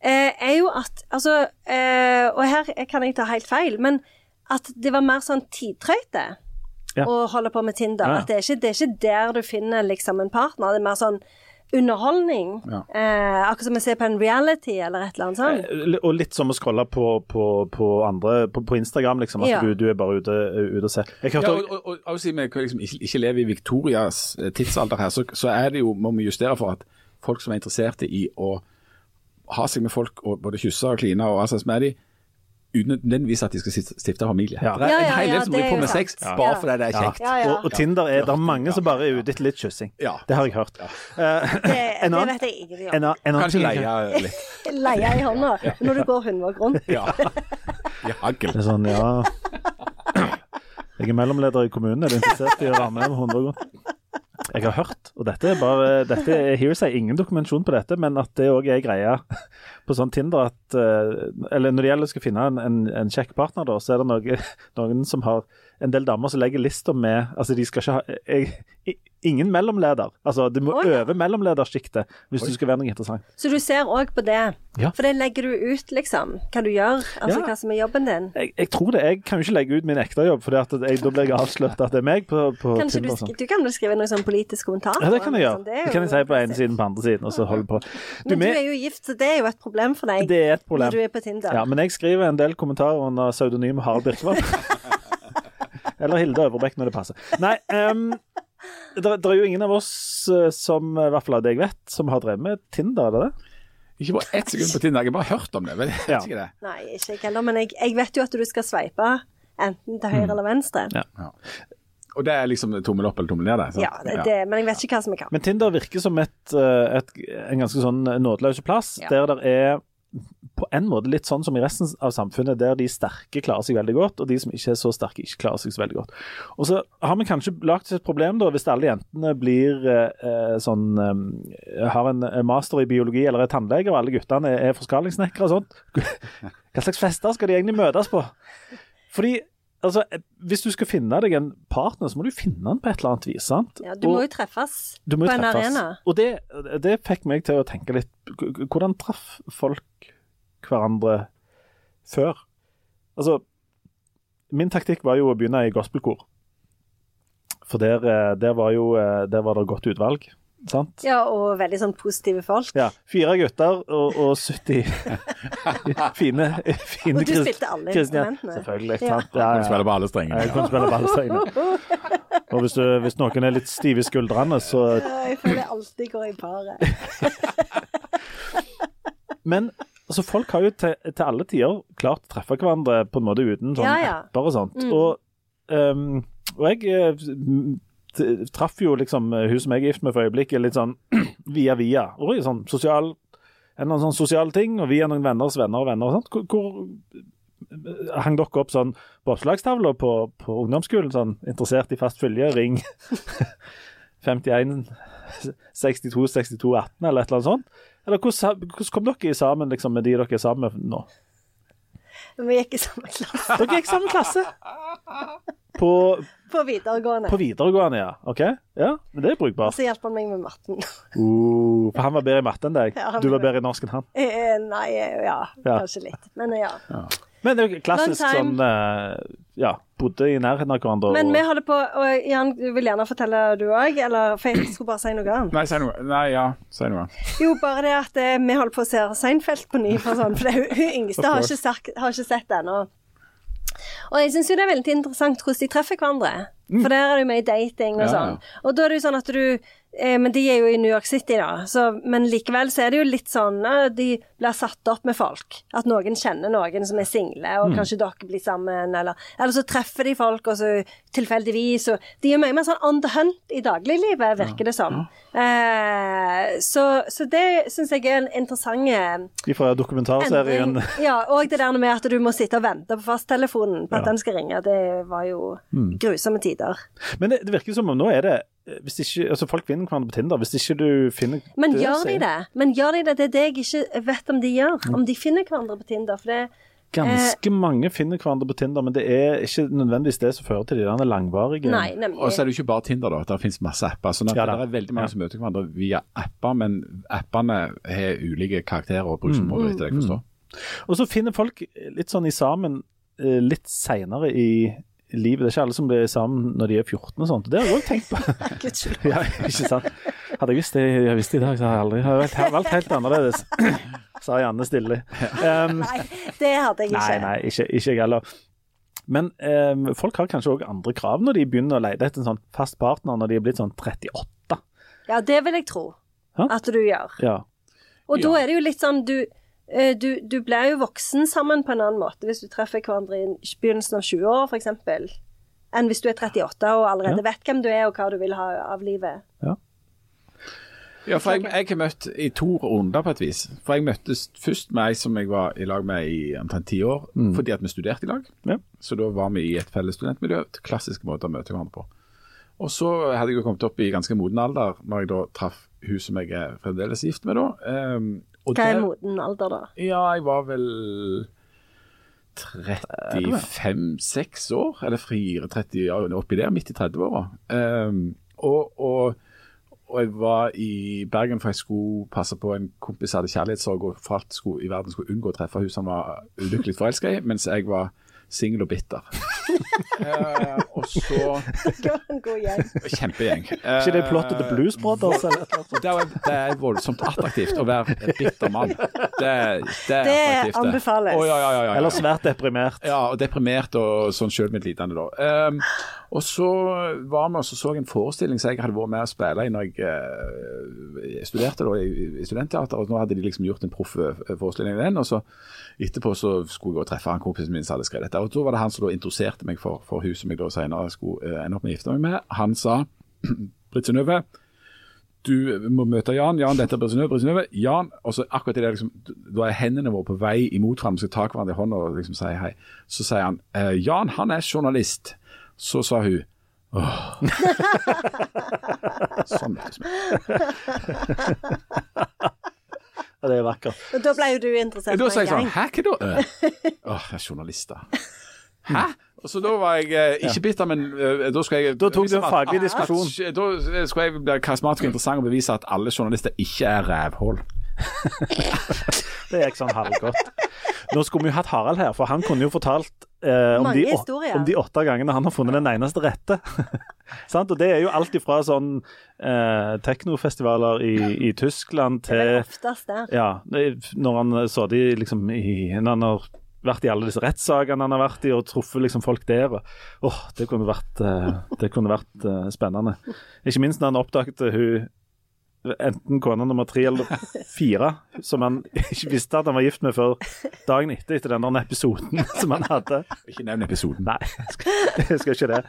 eh, er jo at Altså, eh, og her kan jeg ta helt feil, men at det var mer sånn tidtrøyte Ja. og holder på med Tinder. Ja, ja. At det er, ikke, det er ikke der du finner liksom en partner, det er mer sånn underholdning. Ja. Eh, akkurat som vi ser på en reality eller et eller annet sånt. Eh, Og litt som å scrolle på, på, på andre på, på Instagram, liksom. At Ja. du, du er bare ute, ute og ser. Jeg Ja, hørte og, og, og, og siden vi liksom ikke, ikke lever i Victorias eh, tidsalder her, så, så er det jo, må vi justere for at folk som er interesserte i å ha seg med folk og både kysse og kline og altså med de, uten nødvendigvis at de skal stifte- familie. Ja. Det er en hel del som driver er på med sex Ja. bare fordi det er kjekt. Ja, ja. Og, og Tinder er det er mange som bare er ute etter litt kyssing. Ja. Det har jeg hørt. Uh, Det, en det vet jeg ingenting en om. annen- en annen Kanskje leie litt. [LAUGHS] Leie i hånda når du går hundvåg rundt. Ja. I hagl. Det er sånn, ja Jeg er mellomleder i kommunen. Er du interessert i å være med med 100 kroner? Jeg har hørt, og dette er bare dette er hearsay, ingen dokumentasjon på dette, men at det òg er greia på sånn Tinder at eh, Eller når det gjelder å skal finne en, en, en kjekk partner, da, så er det noe, noen som har en del damer som legger lista med Altså, de skal ikke ha jeg, Ingen mellomleder. Altså, du må Oi. øve mellomledersjiktet hvis du skal være noe interessant. Så du ser òg på det. Ja. For det legger du ut, liksom. Hva du gjør. Altså Ja. hva som er jobben din. Jeg, jeg tror det. Jeg kan jo ikke legge ut min ekte jobb, for da blir jeg avslørt at det er meg på, på Kanskje du, Tinder. sånn. du kan vel skrive noe sånn politisk kommentar? Ja, det kan jeg gjøre. Sånn, er Det kan jeg si på ene siden, på andre siden, og så holde på. Du, Men du er jo gift, så det er jo et problem for deg det er et problem. når du er på Tinder. Ja, men jeg skriver en del kommentarer under pseudonym Harald Birkevold. [LAUGHS] Eller Hilde Øverbekk, når det passer. Nei, um, det, det er jo ingen av oss eh, som, i hvert fall av det jeg vet, som har drevet med Tinder, er det det? Ikke bare ett sekund på Tinder, jeg har bare hørt om det. Men jeg vet Ja. ikke det. Nei, ikke jeg heller, men jeg, jeg vet jo at du skal sveipe enten til høyre eller venstre. Ja. Og det er liksom tommel opp eller tommel ned? Det. Ja, det, det, men jeg vet ikke hva som er hva. Men Tinder virker som et, eh, et, en ganske sånn nådeløs plass, Ja. der det er på en måte litt sånn som i resten av samfunnet, der de sterke klarer seg veldig godt, og de som ikke er så sterke, ikke klarer seg så veldig godt. Og så har vi kanskje lagt et problem da, hvis alle jentene blir eh, sånn eh, Har en eh, master i biologi eller er tannlege, og alle guttene er, er forskalingssnekkere og sånt. [LAUGHS] Hva slags fester skal de egentlig møtes på? Fordi altså, hvis du skal finne deg en partner, så må du finne den på et eller annet vis. sant? Ja, du må Og- jo treffes må på en treffes. arena. Og det, det fikk meg til å tenke litt Hvordan traff folk hverandre før? Altså, min taktikk var jo å begynne i gospelkor. For der, eh, der, var, jo, eh, der var det godt utvalg, sant? Ja, og veldig sånn positive folk. Ja, Fire gutter og, og 70 [LAUGHS] fine, fine Og du spilte alle instrumentene. Selvfølgelig. Ja. sant? Ja, ja. Spiller på alle strengene. Jeg kunne spille ballstrengene. [LAUGHS] Og hvis, du, hvis noen er litt stive i skuldrene, så Ja, Jeg føler jeg alltid går i paret. [LAUGHS] Men altså, folk har jo til, til alle tider klart å treffe hverandre på en måte uten sånn Ja, ja. apper og sånt. Mm. Og, um, og jeg eh, traff jo liksom eh, hun som jeg er gift med for øyeblikket, litt sånn [CLEARS THROAT] via via. Oi, sånn sosial en eller annen sånn sosial ting, og via noen venners venner og venner og sånt. Hvor, hvor hang dere opp sånn på oppslagstavla på, på ungdomsskolen, sånn interessert i fast følge, ring 51 62 62 18 eller et eller annet sånt? Eller hvordan, hvordan kom dere sammen liksom, med de dere er sammen med nå? Vi gikk i samme klasse Dere gikk samme klasse? [LAUGHS] På, på videregående. på videregående, ja. OK? Ja, men det er Og brukbart. så hjalp han meg med matten. [LAUGHS] Uh, for han var bedre i matte enn deg. Ja, Du var bedre i norsk enn han. Eh, Nei, eh, ja, Ja. kanskje litt. Men ja. ja. Men det er jo klassisk sånn eh, Ja, bodde i nærheten av hverandre. Men vi holder på Og Jan, du vil gjerne fortelle du òg, eller for jeg skulle bare si noe annet. Nei, si noe. Nei, ja, si noe. Jo, bare det at eh, vi holder på å se Seinfeld på ny. For, sånn, for det, hun, hun yngste har ikke, sagt, har ikke sett det ennå. Og jeg syns jo det er veldig interessant hvordan de treffer hverandre. For der er det jo mye dating og sånn. Og da er det jo sånn at du Men de er jo i New York City, da. Så, men likevel så er det jo litt sånn at De blir satt opp med folk. At noen kjenner noen som er single, og kanskje dere blir sammen, eller Eller så treffer de folk, og så tilfeldigvis og De er mye mer sånn on the hunt i dagliglivet, virker det som. Eh, så, så det syns jeg er en interessant eh, Fra dokumentarserien. Ja, og det der med at du må sitte og vente på fasttelefonen på at Ja. den skal ringe, det var jo grusomme tider. Men det, det virker som om nå er det eh, hvis ikke, altså Folk finner hverandre på Tinder. Hvis ikke du finner Men det, gjør de det? Men gjør de det? Det er det jeg ikke vet om de gjør. Om de finner hverandre på Tinder. For det Ganske mange finner hverandre på Tinder, men det er ikke nødvendigvis det som fører til de der langvarige Nei, nemlig. Og så er det jo ikke bare Tinder, da. Det finnes masse apper. sånn at Ja. Det er veldig mange Ja. som møter hverandre via apper, men appene har ulike karakterer og bruksområder, etter det jeg forstår. Og så finner folk litt sånn i sammen eh, litt seinere i livet. Det er ikke alle som blir sammen når de er 14 og sånt. Det har jeg òg tenkt på. [LAUGHS] [LAUGHS] Ja, ikke sant. Hadde jeg visst det jeg visste i dag, så hadde jeg aldri jeg hadde valgt, valgt helt annerledes. [CLEARS THROAT] Sa Janne stille. Um, Nei, det hadde jeg ikke. Nei, nei, ikke, ikke jeg heller. Men um, folk har kanskje òg andre krav når de begynner å lete etter en sånn fast partner når de er blitt sånn 38. Ja, det vil jeg tro Hæ? at du gjør. Ja. Og da er det jo litt sånn du du, du blir jo voksen sammen på en annen måte hvis du treffer hverandre i begynnelsen av 20 år, f.eks., enn hvis du er 38 og allerede Ja. vet hvem du er og hva du vil ha av livet. Ja, for jeg, jeg har møtt i to runder på et vis. For jeg møttes først med ei som jeg var i lag med i omtrent ti år, fordi at vi studerte i lag. Ja. Så da var vi i et felles studentmiljø. Klassiske måter å møte hverandre på. Og så hadde jeg jo kommet opp i ganske moden alder når jeg da traff hun som jeg er fremdeles gift med, da. Ehm, og Hva er der- moden alder, da? Ja, jeg var vel 35-6 år, eller 34, ja, oppi der, midt i 30-åra. Um, og, og, og jeg var i Bergen for jeg skulle passe på en kompis som hadde kjærlighetssorg og for alt skulle, i verden skulle unngå å treffe hun som var ulykkelig forelska i, mens jeg var singel og bitter. Eh, og så [LAUGHS] god gjeng. Kjempegjeng. Ikke det plottet til Blues Brothers? Det er, det er voldsomt attraktivt å være en bitter mann. Det, det er Det anbefales. Oh, ja, ja, ja. Eller svært deprimert. Ja, og deprimert og sånn sjølmedlidende, da. Um, Og så var vi og så, så en forestilling som jeg hadde vært med å spille i når jeg eh, studerte da, i, i studentteater. og Nå hadde de liksom gjort en proff eh, forestilling i den. og så Etterpå så skulle jeg gå og treffe han kompisen min som hadde skrevet dette. og Da var det han som da introduserte meg for, for hun som jeg da senere skulle eh, ende opp med å gifte meg med. Han sa [CLEARS THROAT] Britt Synnøve, du må møte Jan. Jan, dette er Britt Synnøve. Britt Synnøve. Jan. Og så akkurat i det liksom, da er hendene våre på vei imot hverandre, skal ta hverandre i hånda og liksom si hei. Så sier han eh, Jan, han er journalist. Så sa hun Åh. [LAUGHS] sånn møttes vi. [LAUGHS] Ja, det er vakkert. Og da ble jo du interessert Da gang. Da sa jeg sånn. Hæ, hva da? Åh, jeg er journalister. [LAUGHS] Hæ? Og så da var jeg eh, ikke bitter, men eh, da skulle jeg Da tok du en faglig diskusjon. Da skulle jeg bli karismatisk og interessant og bevise at alle journalister ikke er rævhull. [LAUGHS] Det gikk sånn halvgodt. Nå skulle vi jo hatt Harald her, for han kunne jo fortalt eh, om, de, om de åtte gangene han har funnet den eneste rette. [LAUGHS] Sant? Og det er jo alt ifra sånn eh, teknofestivaler i, i Tyskland Det er til oftest der. Ja, når han så de liksom i Når han har vært i alle disse rettssakene han har vært i, og truffet liksom folk der. åh, Det kunne vært, eh, det kunne vært eh, spennende. Ikke minst når han oppdaget hun enten kone nummer tre eller fire, som han ikke visste at han var gift med før dagen etter, etter den der episoden [LAUGHS] som han hadde. Ikke nevn episoden. Nei, jeg skal, ikke det.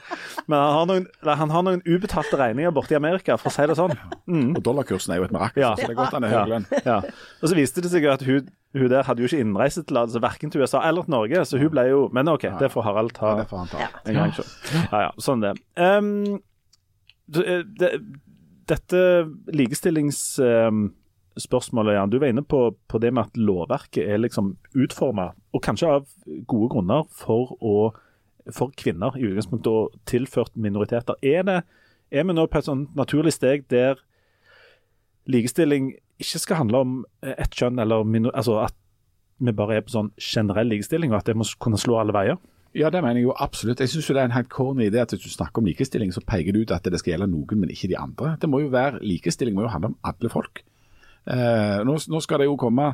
Men han har noen, han har noen ubetalte regninger borte i Amerika, for å si det sånn. Og dollarkursen er jo et mirakel, Ja. så det er godt han er høy lønn. Ja. Og så viste det seg at hun, hun der hadde jo ikke innreisetillatelse verken til USA eller til Norge, så hun ble jo Men OK, det får Harald ta Ja, det får han ta. en gang. Ja ja, sånn det. Um, det, det dette likestillingsspørsmålet, Jan, du var inne på, på det med at lovverket er liksom utforma, og kanskje av gode grunner, for, å, for kvinner i utgangspunktet og tilført minoriteter. Er, det, er vi nå på et sånn naturlig steg der likestilling ikke skal handle om ett kjønn, eller minor, altså at vi bare er på sånn generell likestilling, og at det må kunne slå alle veier? Ja, det mener jeg jo absolutt. Jeg synes jo det er en helt corny idé at hvis du snakker om likestilling, så peker du ut at det skal gjelde noen, men ikke de andre. Det må jo være, Likestilling må jo handle om alle folk. Eh, nå, nå skal det jo komme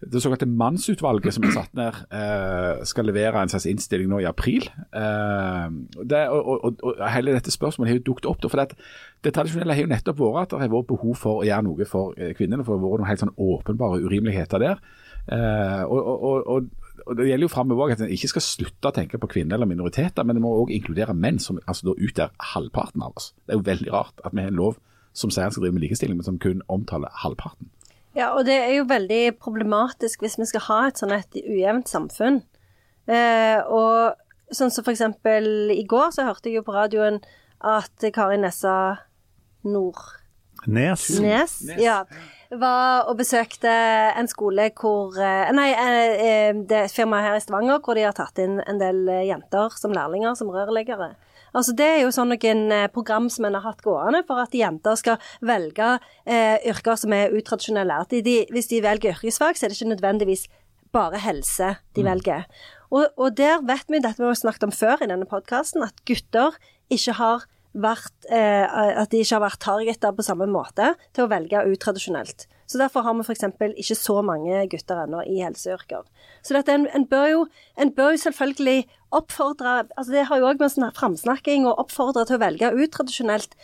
Det såkalte mannsutvalget som er satt ned, eh, skal levere en slags innstilling nå i april. Eh, det, og, og, og, Hele dette spørsmålet har jo dukket opp. For det, det tradisjonelle har jo nettopp vært at det har vært behov for å gjøre noe for eh, kvinnene. For det har vært noen helt sånn åpenbare urimeligheter der. Eh, og, og, og, Det gjelder jo framover at en ikke skal slutte å tenke på kvinner eller minoriteter, men det må òg inkludere menn, som altså da utgjør halvparten av oss. Det er jo veldig rart at vi har en lov som sier en skal drive med likestilling, men som kun omtaler halvparten. Ja, og det er jo veldig problematisk hvis vi skal ha et sånn et ujevnt samfunn. Eh, og sånn som for eksempel i går så hørte jeg jo på radioen at Kari Nessa Nord... Nes? Nes. ja, var og besøkte en skole hvor eh, Nei, eh, eh, det er et firma her i Stavanger hvor de har tatt inn en del jenter som lærlinger, som rørleggere. Altså Det er jo sånn noen program som en har hatt gående for at jenter skal velge eh, yrker som er utradisjonelle. De, de, hvis de velger yrkesfag, så er det ikke nødvendigvis bare helse de velger. Og, og der vet vi, dette vi har snakket om før i denne podkasten, at gutter ikke har vært, eh, at de ikke har vært targeta på samme måte til å velge utradisjonelt. Så Derfor har vi f.eks. ikke så mange gutter ennå i helseyrker. Så dette, en, en, bør jo, en bør jo selvfølgelig oppfordre altså Det har jo òg med sånn framsnakking og oppfordre til å velge utradisjonelt,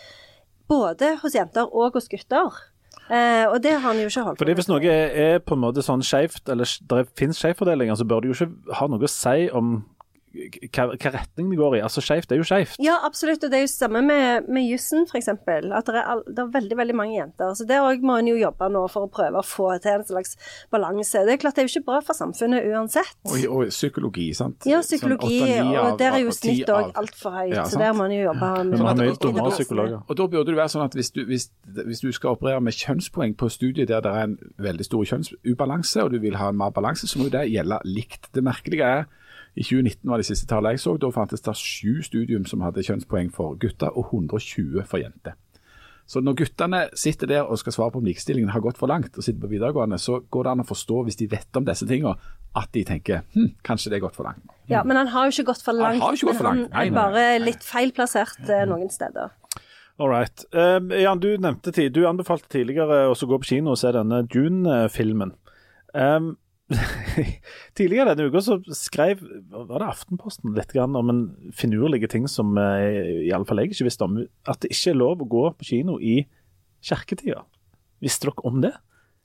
både hos jenter og hos gutter. Eh, og det har han jo ikke holdt Fordi Hvis noe er, er på en måte sånn skjevt, eller det finnes skjevfordelinger, så bør det jo ikke ha noe å si om hva, hva retning det går i. Altså Skjevt er jo skjevt. Ja, absolutt. Og det er jo samme med, med jussen, f.eks. At det er, all, det er veldig veldig mange jenter. Så der òg må en jo jobbe nå for å prøve å få til en slags balanse. Det er klart det er jo ikke bra for samfunnet uansett. Og, og psykologi, sant. Ja, Sånn psykologi, åtte-ni og der er jo snitt òg altfor høyt. Ja, så der må en jo jobbe med Men er jo med dummere psykologer. Og da burde det være sånn at hvis du, hvis, hvis du skal operere med kjønnspoeng på studiet der det er en veldig stor kjønnsubalanse, og du vil ha en mer balanse, så må jo det gjelde likt. Det merkelige er i 2019 var de siste tallene jeg så, da fantes det sju studium som hadde kjønnspoeng for gutter, og 120 for jenter. Så når guttene sitter der og skal svare på om likestillingen har gått for langt, og sitter på videregående, så går det an å forstå, hvis de vet om disse tingene, at de tenker hm, kanskje det er gått for langt. Ja, men han har jo ikke gått for Han langt. har jo ikke gått for langt. Nei, Han er nei, bare litt feilplassert eh, noen steder. All right. Um, Jan, du nevnte tid, du anbefalte tidligere å gå på kino og se denne Dune-filmen. Um, [LAUGHS] Tidligere denne uka så skrev var det Aftenposten litt grann om en finurlige ting som eh, i alle fall jeg ikke visste om. At det ikke er lov å gå på kino i kirketida. Visste dere om det?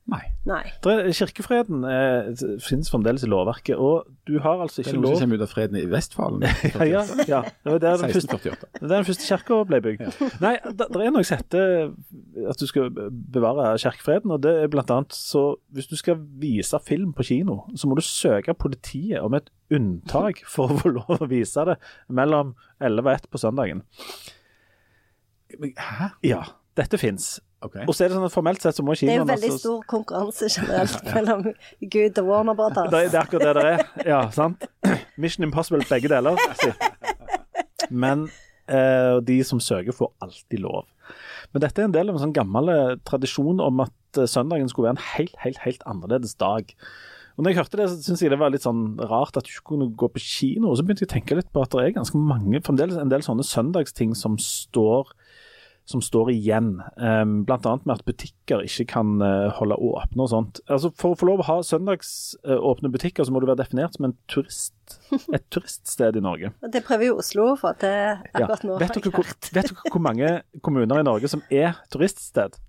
Nei. Nei. Er, kirkefreden eh, finnes fremdeles i lovverket, og du har altså Det er ikke noe lov som kommer ut av freden i Vestfalen. [LAUGHS] ja, ja, ja. Det var der den første, 1648. det er der den første kirka ble bygd. Nei, det er noe som heter at du skal bevare kirkefreden. og det er blant annet så Hvis du skal vise film på kino, så må du søke politiet om et unntak for å få lov å vise det mellom 11 og 1 på søndagen. Hæ? Ja, dette fins. Ok. Og så er det sånn at formelt sett så må Det er jo veldig altså- stor konkurranse generelt [LAUGHS] mellom Gud og Warner Brothers. Det, er- det er akkurat det det er. Ja, sant? [CLEARS THROAT] Mission Impossible begge deler. Men eh, de som søker, får alltid lov. Men dette er en del av en sånn gammel eh, tradisjon om at eh, søndagen skulle være en helt, helt, helt annerledes dag. Og når jeg hørte det, så syntes jeg det var litt sånn rart at du ikke kunne gå på kino. Og så begynte jeg å tenke litt på at det er ganske mange, fremdeles en del sånne søndagsting som står som står igjen, um, bl.a. med at butikker ikke kan eh, holde åpne og sånt. Altså For å få lov å ha søndagsåpne butikker, så må du være definert som en turist, [LAUGHS] et turiststed i Norge. Det prøver jo Oslo å få til Ja. akkurat nå. Vet, har jeg dere, hvor, vet dere hvor mange [LAUGHS] kommuner i Norge som er turiststed?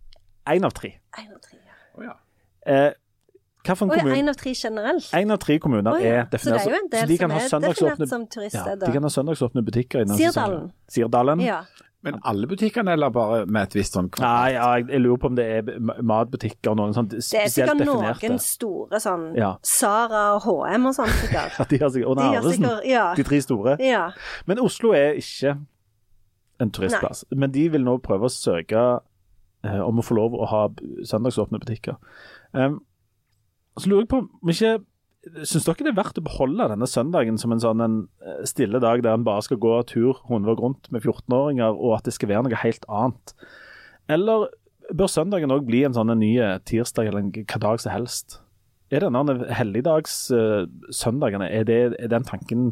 Én av tre. En av tre. ja. Å ja. Eh, Hvilken kommune? av tre generelt? Én av tre kommuner oh, ja. er definert Så det er jo en del så de kan som ha er definert som ja, de kan ha søndagsåpne butikker Sirdalen. Sirdalen? Ja. Men alle butikkene, eller bare med et visst sånn Nei, ja, jeg, jeg lurer på om det er matbutikker og noen sånn Det er sikkert definerte. noen store sånn Ja. Sara og HM og sånn sikkert. [LAUGHS] Ja, de har sikkert, og Narvesen, Ja. de tre store. ja. Men Oslo er ikke en turistplass. Men de vil nå prøve å søke eh, om å få lov å ha søndagsåpne butikker. Um, så lurer jeg på om ikke Syns dere det er verdt å beholde denne søndagen som en sånn en eh, stille dag der en bare skal gå tur hundre rundt med 14-åringer, og at det skal være noe helt annet? Eller bør søndagen òg bli en sånn en ny tirsdag eller en hva dag som helst? Er denne helligdagssøndagen, er, det, er den tanken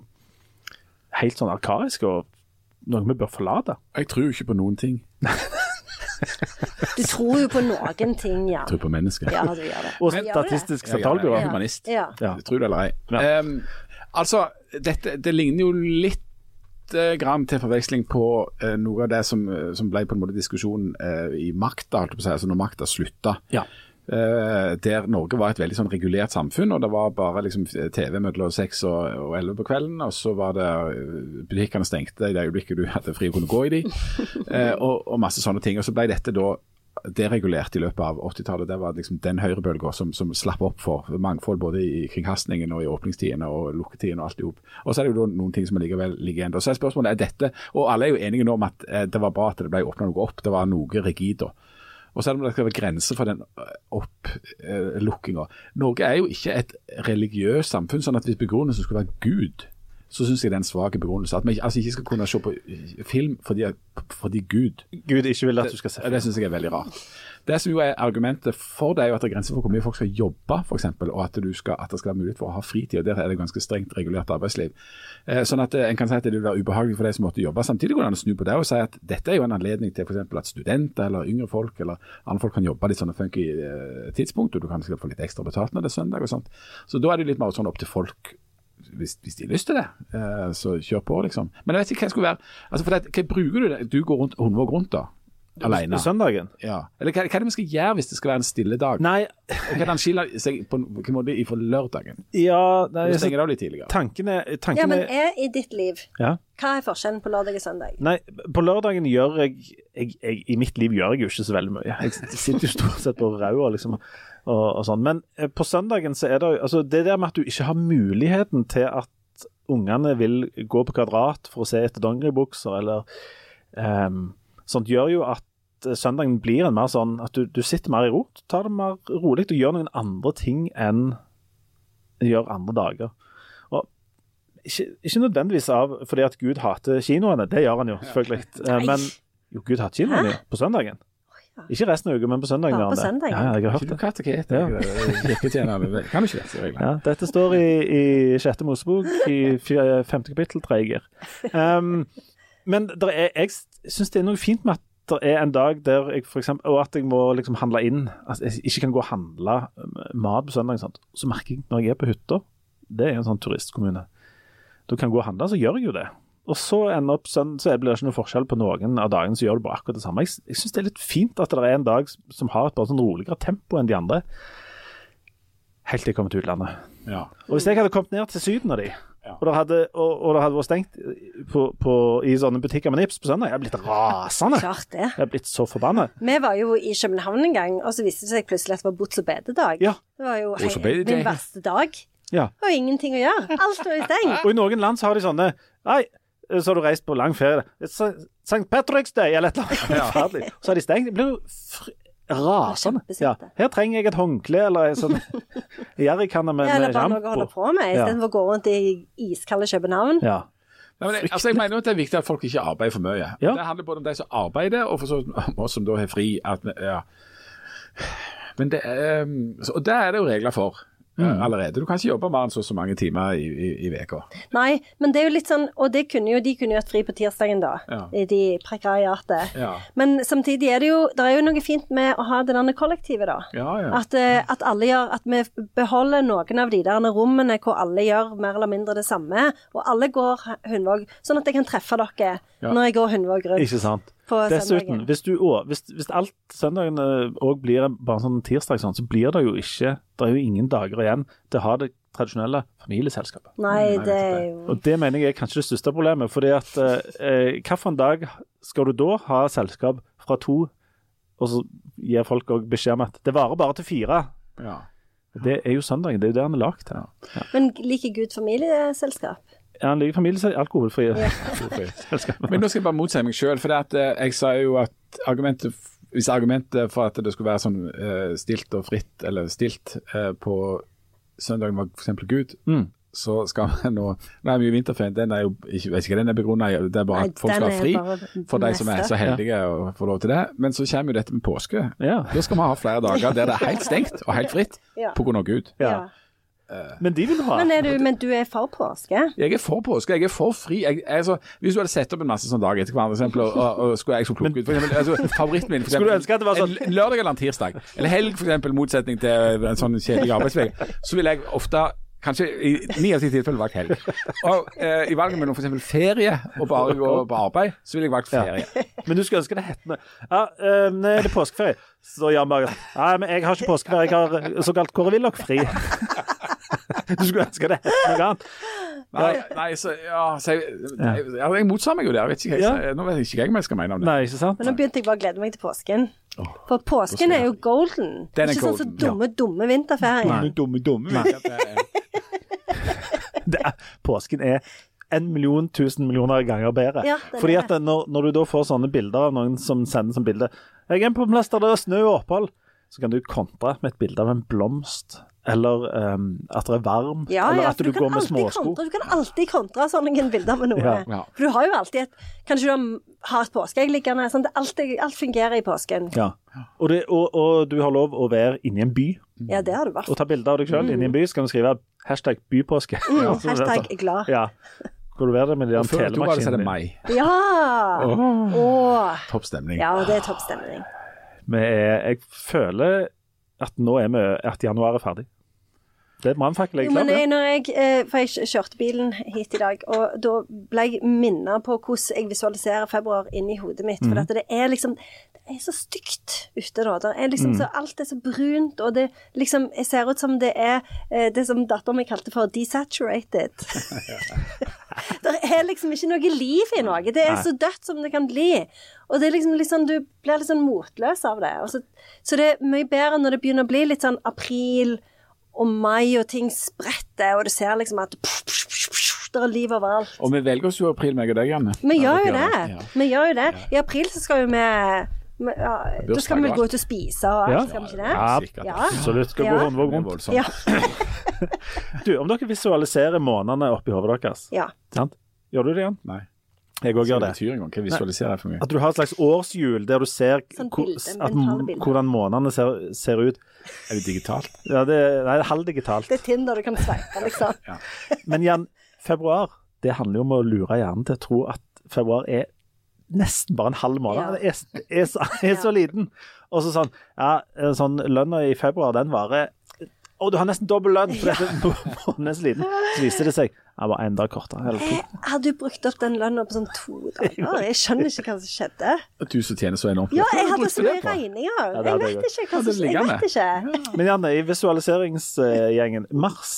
helt sånn arkaisk og noe vi bør forlate? Jeg tror jo ikke på noen ting. [LAUGHS] Du tror jo på noen ting, ja. Jeg tror på mennesker. Ja, du gjør det. Og. Statistisk er sentralbyrå. Ja. humanist. Ja. Ja. Tror det eller ei. Ja. Um, altså, dette, det ligner jo litt eh, grann til forveksling på eh, noe av det som, eh, som ble på en måte diskusjonen eh, i makta, altså når makta slutta. Ja. Eh, der Norge var et veldig sånn regulert samfunn, og det var bare liksom TV mellom seks og og elleve på kvelden. Og så var det eh, butikkene stengte i det øyeblikket du hadde fri og kunne gå i de, eh, og, og masse sånne ting. Og så ble dette da deregulert i løpet av 80-tallet. Det var liksom den høyrebølga som, som slapp opp for mangfold både i kringkastingen og i åpningstidene og lukketidene og alt i hop. Og så er det jo da noen ting som likevel ligger igjen. da. Så er spørsmålet er dette, og alle er jo enige nå om at det var bra at det ble åpna noe opp. Det var noe rigid da. Og selv om det skal være grenser for den opplukkinga. Norge er jo ikke et religiøst samfunn, sånn at hvis begrunnelsen skulle være Gud, så syns jeg det er en svak begrunnelse. At vi altså ikke skal kunne se på film fordi, fordi Gud Gud ikke vil at du skal se det. Det syns jeg er veldig rart. Det som jo er argumentet for det, er jo at det er grenser for hvor mye folk skal jobbe, f.eks., og at, skal, at det skal være mulighet for å ha fritid. og Der er det ganske strengt regulert arbeidsliv. Eh, sånn at eh, En kan si at det vil være ubehagelig for de som måtte jobbe. Samtidig går det an å snu på det og si at dette er jo en anledning til f.eks. at studenter eller yngre folk eller andre folk kan jobbe litt sånne funky eh, tidspunkt, og du kan få litt ekstra betalt når det er søndag og sånt. Så da er det litt mer sånn opp til folk hvis, hvis de har lyst til det, så kjør på, liksom. Men jeg vet ikke hva jeg skulle være altså det, Hva bruker du det? Du går rundt hundvåg rundt, da? Alene? Søndagen? Ja. Eller hva, hva er det vi skal gjøre hvis det skal være en stille dag? Nei, Og Hva er han seg på hvilken måte ifra lørdagen? ja nei, altså, stenger det av litt tidligere. Tanken er, Ja, men er i ditt liv, ja. hva er forskjellen på lørdag og søndag? Nei, på lørdagen gjør jeg, jeg, jeg I mitt liv gjør jeg jo ikke så veldig mye. Jeg sitter jo stort sett på ræva, liksom. Og, og sånn. Men eh, på søndagen så er det jo altså Det der med at du ikke har muligheten til at ungene vil gå på kvadrat for å se etter dongeribukser, eller ehm, sånt, gjør jo at eh, søndagen blir en mer sånn at du, du sitter mer i ro. Tar det mer rolig og gjør noen andre ting enn gjør andre dager. Og ikke, ikke nødvendigvis av fordi at Gud hater kinoene, det gjør han jo selvfølgelig. [LAUGHS] Eh, Men jo, Gud hater kinoene jo, på søndagen. Ikke resten av uka, men på søndagen. Ja, på søndagen. Ja, jeg har hørt Ikke det. Kan ikke det, sier. Ja, dette står i, i sjette Mosebok, i femte kapittel, tredje gir. Um, [LAUGHS] men der er, jeg syns det er noe fint med at det er en dag der jeg for eksempel, Og at jeg må liksom handle inn At jeg ikke kan gå og handle eh, mat på søndag. Sant? Så merker jeg når jeg er på hytta Det er en sånn turistkommune. Da kan jeg gå og handle, så gjør jeg jo det. Og så ender opp søndag, så blir det ikke noe forskjell på noen av dagene, så gjør du bare akkurat det samme. Jeg, jeg syns det er litt fint at det er en dag som har et bare sånn roligere tempo enn de andre. Helt til jeg kommer til utlandet. Ja. Og hvis jeg hadde kommet ned til Syden av de. Og, det hadde, og, og det hadde vært stengt på, på, i sånne butikker med nips på søndag, jeg er blitt rasende. Klart det. Jeg er blitt så forbanna. Vi var jo i København en gang, og så viste det seg plutselig at det var bots og bededag. Ja. Det var jo hei, min verste dag. Ja. Var ingenting å gjøre. Alt var i steng. Og i noen land så har de sånne Nei, så har du reist på lang ferie. St. Patrick's Day eller et eller annet. Ja. [LAUGHS] Så har de stengt. Det blir jo rasende. Ja. Her trenger jeg et håndkle eller en sånn [LAUGHS] jerrykanne med, Eller bare noe å holde på med, Ja. istedenfor å gå rundt i iskalde København. Ja. Nei, men, altså, jeg mener jo at det er viktig at folk ikke arbeider for mye. Ja. Det handler både om de som arbeider, og for så vidt om oss som da har fri. At, ja. Men det um, så, og det er det jo regler for Mm. eh, allerede. Du kan ikke jobbe mer enn så og så mange timer i, i, i. Nei, men det er jo litt sånn Og det kunne jo, de kunne jo hatt fri på tirsdagen, da. Ja. De prekariatet. Ja. Men samtidig er det jo Det er jo noe fint med å ha det der kollektivet, da. Ja, ja. At, eh, at alle gjør At vi beholder noen av de der rommene hvor alle gjør mer eller mindre det samme. Og alle går Hundvåg, sånn at jeg kan treffe dere Ja. når jeg går Hundvåg rundt Ikke sant. på Dessuten, hvis, du, å, hvis, hvis alt søndagen òg blir bare en sånn tirsdag, sånn, så blir det jo ikke Det er jo ingen dager igjen til å ha det tradisjonelle familieselskapet. Nei, Nei, det er jo Og det mener jeg er kanskje det største problemet. fordi at eh, hvilken dag skal du da ha selskap fra to, og så gir folk òg beskjed om at det varer bare til fire? ja. Det er jo søndagen, det er jo det han er lagd til. Men liker Gud familieselskap? Ja, han liker familie, alkoholfrie selskap. [LAUGHS] Men nå skal jeg bare motsi meg sjøl. For at, eh, jeg sa jo at argumentet hvis argumentet for at det skulle være sånn uh, stilt og fritt, eller stilt uh, på søndagen var f.eks. Gud, Mm. så skal vi nå Nå er vi jo i vinterferien, den er jo ikke, vet ikke hva den er begrunna i, det er bare at folk skal ha fri for de som er så heldige å få lov til det. Men så kommer jo dette med påske. Ja. Da skal vi ha flere dager der det er helt stengt og helt fritt Ja. pga. Gud. Ja. Men de vil ha Men, er du, men du er for påske? Jeg er for påske, jeg er for fri. Jeg, altså, hvis du hadde sett opp en masse sånn dag etter hverandre, eksempel, og, og, og skulle jeg så klok ut for eksempel, altså, Favoritten min for Skulle du ønske at det var sånn- en, lørdag eller en tirsdag, eller helg for eksempel, motsetning til en sånn kjedelig arbeidsuke, så ville jeg ofte Kanskje i ni av ti tilfeller valgt helg. Og eh, I valget mellom f.eks. ferie og bare gå på arbeid, så ville jeg valgt ferie. Men du skulle ønske det het noe Ja, eh, det er påskeferie. Så Jan Berger Nei, men jeg har ikke påskeferie, jeg har såkalt Kåre Willoch-fri. [LAUGHS] Du skulle ønske det het noe annet. Nei, nei så, ja, så jeg, nei, ja, jeg motsa meg jo der. Vet ikke, jeg, Ja. Nå vet jeg ikke hva jeg skal mene om det. Nei, ikke sant? Men nå begynte jeg bare å glede meg til påsken. For påsken er jo golden. Den er ikke sånn som golden, dumme, dumme vinterferie. Dumme, dumme, dumme. at det er. det er, påsken er en million tusen millioner ganger bedre. Ja, Fordi at når, når du da får sånne bilder av noen som sender som bilde 'Jeg er på en plass der det er snø og opphold', så kan du kontre med et bilde av en blomst, eller um, at det er varm, Ja, eller ja, at du, kan går med småsko. Kontra, Du kan alltid kontre sånne bilder med noe. Ja, ja. For du har jo alltid et Kanskje du har et påskeegg liggende. Sånn, det alltid, alt fungerer i påsken. Ja. Og, det, og, og du har lov å være inni en by Ja, det har du vært. og ta bilde av deg sjøl inni en by. Så kan du skrive hashtag bypåske. Mm, hashtag glad. Ja. Hvor du være med de før to var det så er det mai. Ja! Åh. Topp stemning. Ja, det er topp stemning. Er, jeg føler at nå er vi at januar er ferdig. Det er brannfakkel. Jeg jeg, når jeg, eh, for jeg kjørte bilen hit i dag, og da ble jeg minnet på hvordan jeg visualiserer februar inni hodet mitt. For at det er liksom Det er så stygt ute da. Det er liksom mm. så, alt er så brunt, og det liksom Jeg ser ut som det er eh, det som datteren min kalte for desaturated. [LAUGHS] [LAUGHS] det er liksom ikke noe liv i noe. Det er Nei. så dødt som det kan bli. Og det er liksom, sånn, du blir litt sånn motløs av det. Så, så det er mye bedre når det begynner å bli litt sånn april og mai, og ting spretter, og du ser liksom at pff, pff, pff, pff, det er liv overalt. Og vi velger oss jo april, meg og deg, Janne. Vi gjør jo det. Ja. Vi gjør jo det. I april så skal jo vi med, ja, Da skal vi vel gå ut og spise og alt, Ja. skal vi ikke det? Ja. Ja. absolutt. Skal gå håndvåg rundt. voldsomt. Ja. [LAUGHS] Du, om dere visualiserer månedene oppi hodet deres, ja. sant? gjør du det igjen? Nei. Jeg òg gjør det. betyr engang? Hva visualiserer jeg for meg? At du har et slags årshjul der du ser Sånn hvor- at, mentale bilder. hvordan månedene ser, ser ut. Er det digitalt? Ja, det, er- nei, det er halvdigitalt. Det er Tinder du kan sveipe, liksom. [LAUGHS] Men Jan, februar det handler jo om å lure hjernen til å tro at februar er nesten bare en halv måned. Ja. Den er, er, så, [LAUGHS] er så liten. Og så sånn Ja, sånn lønna i februar, den varer Å, du har nesten dobbel lønn for dette månedsliten. så viste det seg jeg var en dag kortere. Jeg hadde jo brukt opp den lønna på sånn to dager. [LAUGHS] Jeg skjønner ikke hva som skjedde. Du som tjener så enormt. Ja, jeg hadde så mye regninger. Jeg vet ikke hva som som Jeg vet ikke. Men Janne, i visualiseringsgjengen, mars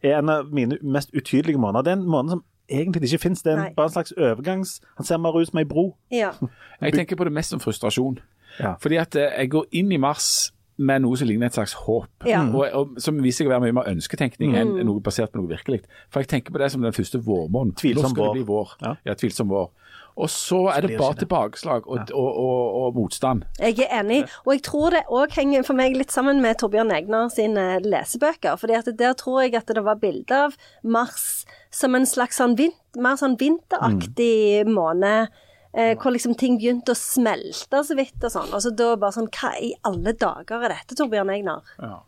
er en av mine mest utydelige måneder. Det er en måned som egentlig ikke finnes. Det er en, bare en slags overgangs... Han ser mer ut som ei bro. Ja. Jeg tenker på det mest som frustrasjon. Ja. Fordi at eh, jeg går inn i mars med noe som ligner et slags håp. Ja. Og, og, som viser seg å være mye mer ønsketenkning enn noe basert på noe virkelig. For jeg tenker på det som den første vårmånen. Tvilsom vår. det bli vår. Ja. Ja, tvilsom vår. Og så er det bare tilbakeslag og, og, og, og motstand. Jeg er enig, og jeg tror det òg henger for meg litt sammen med Torbjørn Egner sine lesebøker. fordi at der tror jeg at det var bilde av mars som en slags sånn mer sånn vinteraktig måned. Eh, hvor liksom ting begynte å smelte så vidt og sånn. Og så da bare sånn Hva i alle dager er dette, Torbjørn Egnar? Ja.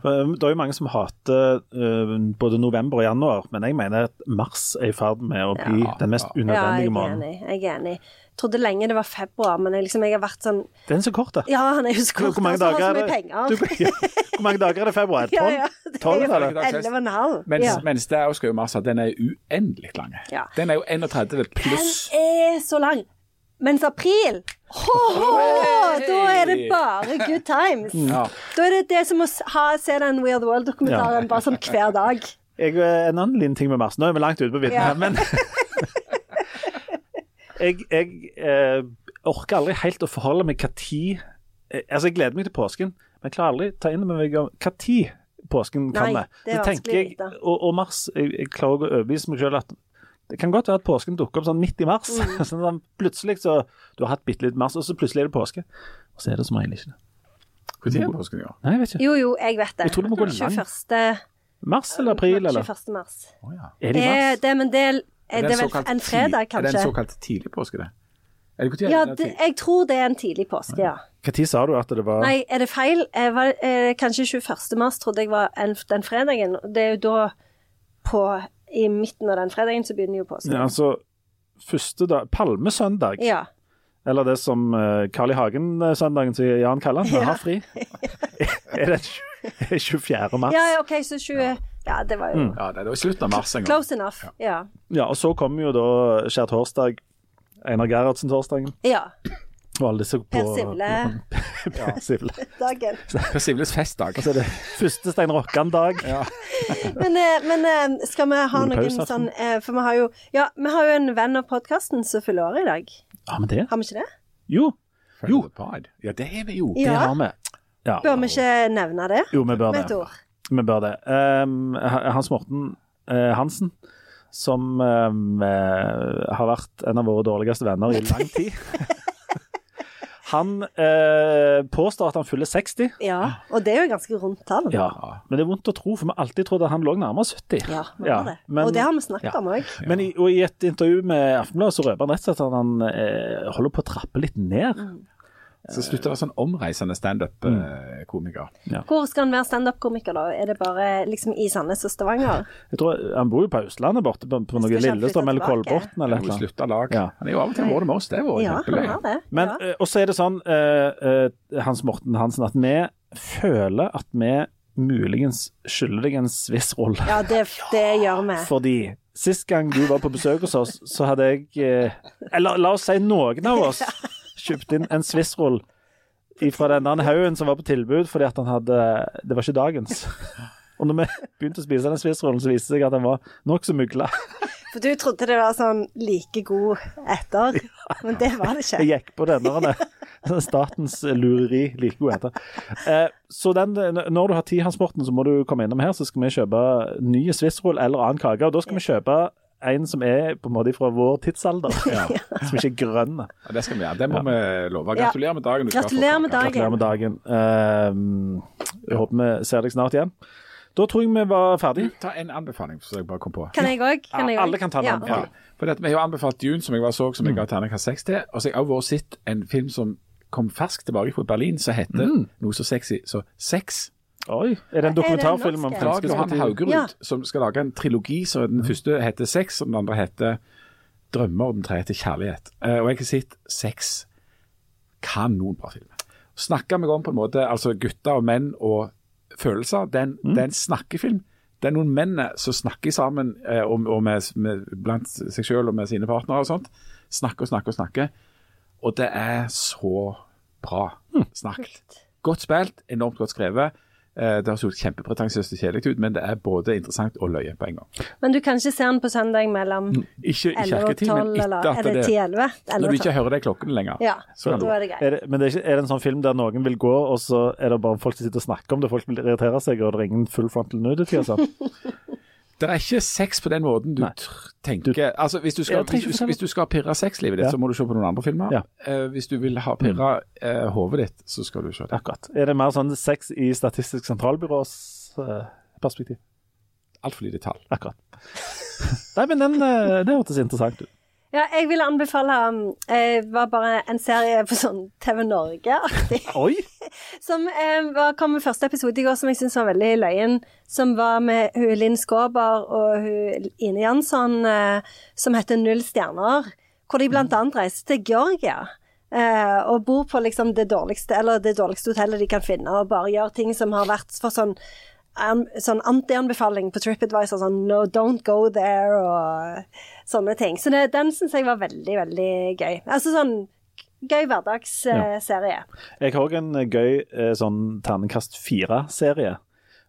Det er jo mange som hater uh, både november og januar, men jeg mener at mars er i ferd med å bli Ja, den mest unødvendige måneden. Ja, jeg er enig. Jeg er enig. Trodde lenge det var februar, men jeg, liksom, jeg har vært sånn Den er så kort, da. Ja, han er jo så kort, Hvor mange altså, dager er det? Hvor mange dager er det februar? [LAUGHS] Ja, Tolv? ja. Det Tolv, er eller? Elleve og en halv. Mens, Ja. mens det er Oscar Mars, den er uendelig lang. Ja. Den er jo 31 pluss. Den er så lang. Mens april ho, ho, Da er det bare good times. Ja. Da er det det som å ha, se den Weird World-dokumentaren bare sånn hver dag. Jeg, eh, en annen liten ting med mars. Nå er vi langt ute på vidden Ja. her, men [LAUGHS] Jeg, jeg eh, orker aldri helt å forholde meg hva tid eh, Altså, jeg gleder meg til påsken, men jeg klarer aldri ta inn over meg hva tid påsken Nei, kommer. det er vanskelig jeg, og, og mars jeg, jeg klarer å overbevise meg selv at det kan godt være at påsken dukker opp sånn midt i mars. Mm. [LAUGHS] sånn plutselig så Du har hatt bitte litt mars, og så plutselig er det påske. Og så er det som regel ikke det. Tid er påsken år? Nei, jeg vet ikke. Jo, jo, jeg vet det. Jeg tror det må gå lang. 21. Mars eller april, eller? 21. mars. Oh, ja. Er det i Er mars? det, men det, er, Er det det vel en fredag, kanskje? Er det en såkalt tidlig påske, det? Er det Ja, det? jeg tror det er en tidlig påske, ja. Tid sa du at det var Nei, er det feil? Eh, var, eh, kanskje 21. mars trodde jeg var en, den fredagen. Det er jo da på I midten av den fredagen så begynner jo påsken. Ja, altså første dag Palmesøndag. Ja. Eller det som uh, Carl I. Hagen-søndagen til Jan kaller den. Ja. har fri. [LAUGHS] [LAUGHS] er det 24. mars? Ja, ja, OK, så 20 Ja, det var jo Mm. Ja, det var i slutten av mars en gang. close enough. Ja. Ja, og så kommer jo da skjærtorsdag. Einar Gerhardsen-torsdagen. ja. Og alle disse på Per Sivle. Per [LAUGHS] Sivle. Dagen. [LAUGHS] Per Sivles festdag. Og så er det første Stein Rokkan-dag. Ja. [LAUGHS] Men, eh, men eh, skal vi ha noen sånn eh, For vi har jo Ja, vi har jo en venn av podkasten som fyller år i dag. Har vi det? Har vi ikke det? Jo, Jo. Ja, det har vi jo. det har vi. Ja. Bør vi ikke nevne det Jo, vi bør med et det. Vi bør det. Um, Hans Morten uh, Hansen, som um, uh, har vært en av våre dårligste venner i lang tid. Han eh, påstår at han fyller 60. Ja, og det er jo ganske rundt tall. Ja, Men det er vondt å tro, for vi har alltid trodd at han lå nærmere 70. Ja, vi har det. men- og det har vi snakket ja. om òg. Men i, og i et intervju med Aftenbladet så røper han rett og slett at han eh, holder på å trappe litt ned. Mm. Så slutter å være sånn omreisende standup-komiker. Hvor skal han være standup-komiker, da? Er det bare liksom i Sandnes og Stavanger? Jeg tror Han bor jo på Østlandet, borte på, på noe Lillestrøm eller? Kolbotn eller noe. Slutta lag. Ja. Han er jo av og til vært med oss, det var Ja, han kjempegøy. har. Men, ja. eh, og så er det sånn, uh, Hans Morten Hansen, at vi føler at vi muligens skylder deg en sviss rolle. ja, det, det gjør vi. Fordi sist gang du var på besøk hos oss, så hadde jeg uh, Eller la oss si noen av oss [LAUGHS] kjøpt inn en Swiss-roll fra den der haugen som var på tilbud, fordi at han hadde Det var ikke dagens. Og når vi begynte å spise den Swiss-rollen, så viste det seg at den var nokså mugla. For du trodde det var sånn like god etter, men det var det ikke. Jeg gikk på denne. Statens lureri. Like god etter. Eh, så den, når du har tid, Hans Morten, så må du komme innom her, så skal vi kjøpe ny Swiss-roll eller annen kake. Og da skal vi kjøpe en som er på en måte fra vår tidsalder. [LAUGHS] Som ikke er grønn. Ja, det skal vi gjøre. Det må vi love. Gratulerer med dagen. Gratulerer med dagen. Gratulerer med dagen. Uh, jeg håper vi ser deg snart igjen. Da tror jeg vi var ferdig. Ta en anbefaling, så jeg bare kom på. Kan jeg òg? Ja, alle kan ta en Ja. anbefaling. Ja, for dette, Vi har jo anbefalt Dune, som jeg var så, som Mm. jeg ga terningkast seks til. Og så har jeg også sett en film som kom ferskt tilbake fra Berlin, som heter Mm. noe så sexy så Sex. Oi, er det en dokumentarfilm om norsk? Johan Haugerud, Ja. som skal lage en trilogi. så Den første heter Sex, og den andre heter Drømmer, og den tredje heter 'Kjærlighet'. Eh, og jeg har sett seks kanonbra filmer. Snakker meg om på en måte altså gutter og menn og følelser. Det er en, det er en snakkefilm. Det er noen menn som snakker sammen eh, og, og med, med, blant seg selv og med sine partnere og sånt. Snakker og snakker og snakker. Og det er så bra snakket. Godt spilt, enormt godt skrevet. Eh, Det høres jo kjempepretensiøst og kjedelig ut, men det er både interessant og løye på en gang. Men du kan ikke se den på søndag mellom Ikke i 11 og 12, eller er det 10-11? Når du ikke hører de klokkene lenger. Ja, så kan da du er det greit. Er det, men det er, ikke, er det en sånn film der noen vil gå, og så er det bare folk som sitter og snakker om det, folk vil irritere seg, og det er ingen full frontal nudity og sånn? [LAUGHS] Det er ikke sex på den måten du tenker Altså, hvis du, skal, hvis, du, hvis du skal pirre sexlivet ditt, Ja. så må du se på noen andre filmer. Ja. Uh, hvis du vil ha pirra uh, hodet ditt, så skal du se det. Akkurat. Er det mer sånn sex i Statistisk sentralbyrås uh, perspektiv? Altfor lite tall. Akkurat. [LAUGHS] Nei, men den, eh, det hørtes interessant ut. Ja, jeg ville anbefale um, eh, var bare en serie på sånn TV Norge-aktig. [LAUGHS] Oi! [LAUGHS] Som eh, var, kom med første episode i går, som jeg syns var veldig løyen. Som var med hun Linn Skåber og hun Ine Jansson, eh, som heter Null stjerner. Hvor de blant annet reiser til Georgia. Eh, og bor på liksom det dårligste, eller det dårligste hotellet de kan finne, og bare gjør ting som har vært for sånn an, sånn anti-anbefaling på TripAdvisor, sånn no, don't go there, og sånne ting. Så det, den syns jeg var veldig, veldig gøy. Altså sånn gøy hverdagsserie. Jeg har òg en gøy eh, sånn terningkast fire-serie.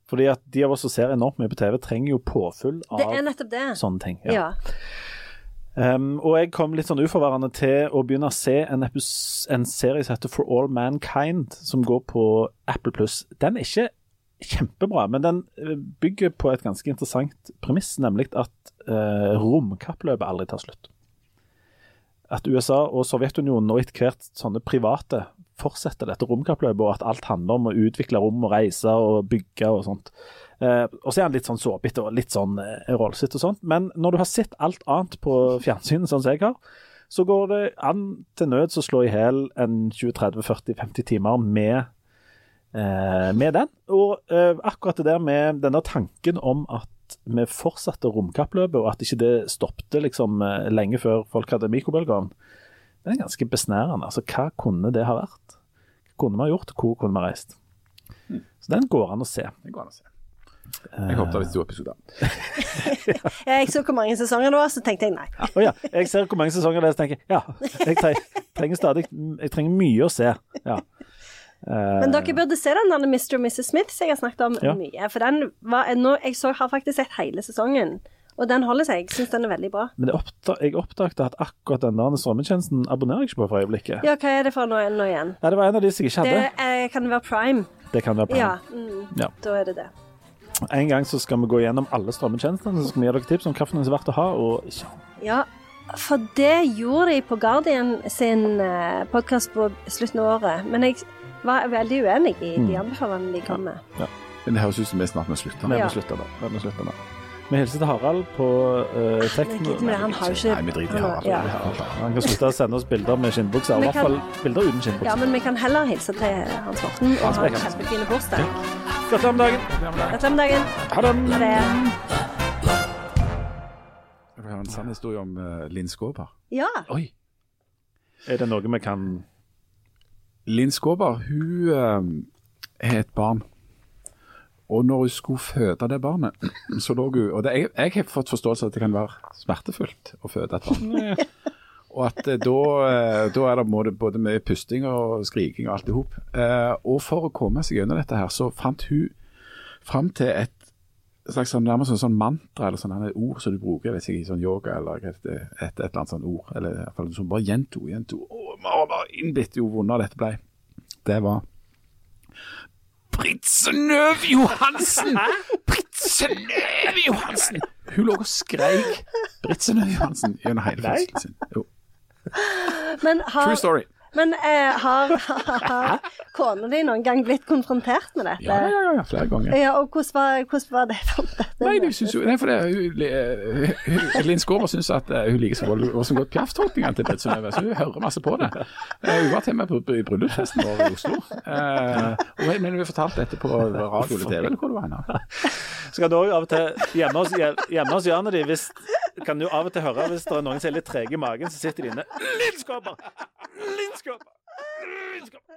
Fordi at de av oss som ser enormt mye på TV, trenger jo påfyll av sånne ting. Ja. Um, og jeg kom litt sånn uforvarende til å begynne å se en, epis- en serie som heter For All Mankind, som går på Apple Pluss. Den er ikke kjempebra, men den eh, bygger på et ganske interessant premiss, nemlig at eh, romkappløpet aldri tar slutt. At USA og Sovjetunionen og etter hvert sånne private fortsetter dette romkappløpet, og at alt handler om å utvikle rom og reise og bygge og sånt. Eh, og så er han litt sånn såpete og litt sånn eh, rollsitt og sånt. Men når du har sett alt annet på [LAUGHS] fjernsynet, sånn som jeg har, så går det an til nøds å slå i hjel en 20-30-40-50 timer med, med den. Og eh, akkurat det der med denne tanken om at vi fortsatte romkappløpet, og at ikke det stoppet liksom eh, lenge før folk hadde mikrobølgeovn, det er ganske besnærende. Altså, hva kunne det ha vært? Hva kunne vi ha gjort, og hvor kunne vi ha reist? Så den går an å se. Det går an å se. Jeg håpet det var to episoder. [LAUGHS] Jeg så hvor mange sesonger det var, så tenkte jeg nei. oh, ja. Jeg ser hvor mange sesonger det er, så tenker jeg ja, jeg trenger stadig Jeg trenger mye å se. Ja. Eh, Men dere burde se den der Mr. og Mrs. Smith som jeg har snakket om Ja. mye. For den var ennå Jeg så, har faktisk sett hele sesongen, og den holder seg. Jeg syns den er veldig bra. Men oppda jeg oppdaget at akkurat den der strømmetjenesten abonnerer jeg ikke på for øyeblikket. Ja, hva er det for noe nå igjen? Nei, det var en av de som jeg ikke Det hadde. eh, kan være Prime. Det kan være Ja, Prime. mm, Ja. da er det det. En gang så skal vi gå gjennom alle strømmetjenestene, så skal vi gi dere tips om hvilken som er verdt å ha og ikke. Ja, for det gjorde de på Guardian sin uh, podkast på slutten av året. Men jeg var veldig uenig i Mm. de anbefalingene de kom med. Men det høres ut som vi snart må slutte. Vi må slutte da. Vi må slutte da. Vi hilser til Harald på uh, Men tekno. nei, det? Han har jo ikke Nei, vi driter i Harald. Ja. Han kan slutte å sende oss bilder med skinnbukse. I hvert fall bilder uten skinnbukser. ja, men vi kan heller hilse til Hans Morten og ha en kjempefin bursdag. Gratulerer med dagen. Gratulerer med dagen. Ha det. Ha det. Jeg vil ha en sann historie om uh, Linn Skåber. Ja. Oi. Er det noe vi kan Linn Skåber, hun eh, er et barn. Og når hun skulle føde det barnet, [CLEARS THROAT] så lå hun Og det, jeg, jeg har fått forståelse av at det kan være smertefullt å føde et barn. [LAUGHS] og at eh, da, eh, da er det både, både mye pusting og skriking og alt i hop. Eh, og for å komme seg gjennom dette her, så fant hun fram til et slags sånn, nærmest sånn, sånn mantra eller sånn et ord som du bruker vet ikke, i sånn yoga eller et, et, et eller annet sånn ord. Eller i hvert fall som bare gjento, gjento. Å, innbitt jo vondere dette ble. Det var Britt Johansen! Britt Johansen! Hun lå og skreik Britt Johansen gjennom hele fødselen sin. Jo. Men har, True story. Men, eh, har, har kona di noen gang blitt konfrontert med dette? Ja, ja, ja, ja, flere ganger. Ja, og hvordan var, hvordan var det? for dette? Nei, det synes jo, nei, for det, hun, eh, Linn Skåber syns at uh, hun liker så godt, godt Piaf-tolkningene til Britt Synnøve, så hun hører masse på det. Uh, Hun var til og med på, i bryllupsfesten vår i Oslo. uh, og jeg mener vi fortalte dette på radio eller TV, eller hvor det var. henne. Skal òg av og til hjemme hos, hjemme hos de, hvis, kan du av og til høre hvis det er noen som er litt trege i magen, så sitter de inne Linskåper! Desculpa. Desculpa.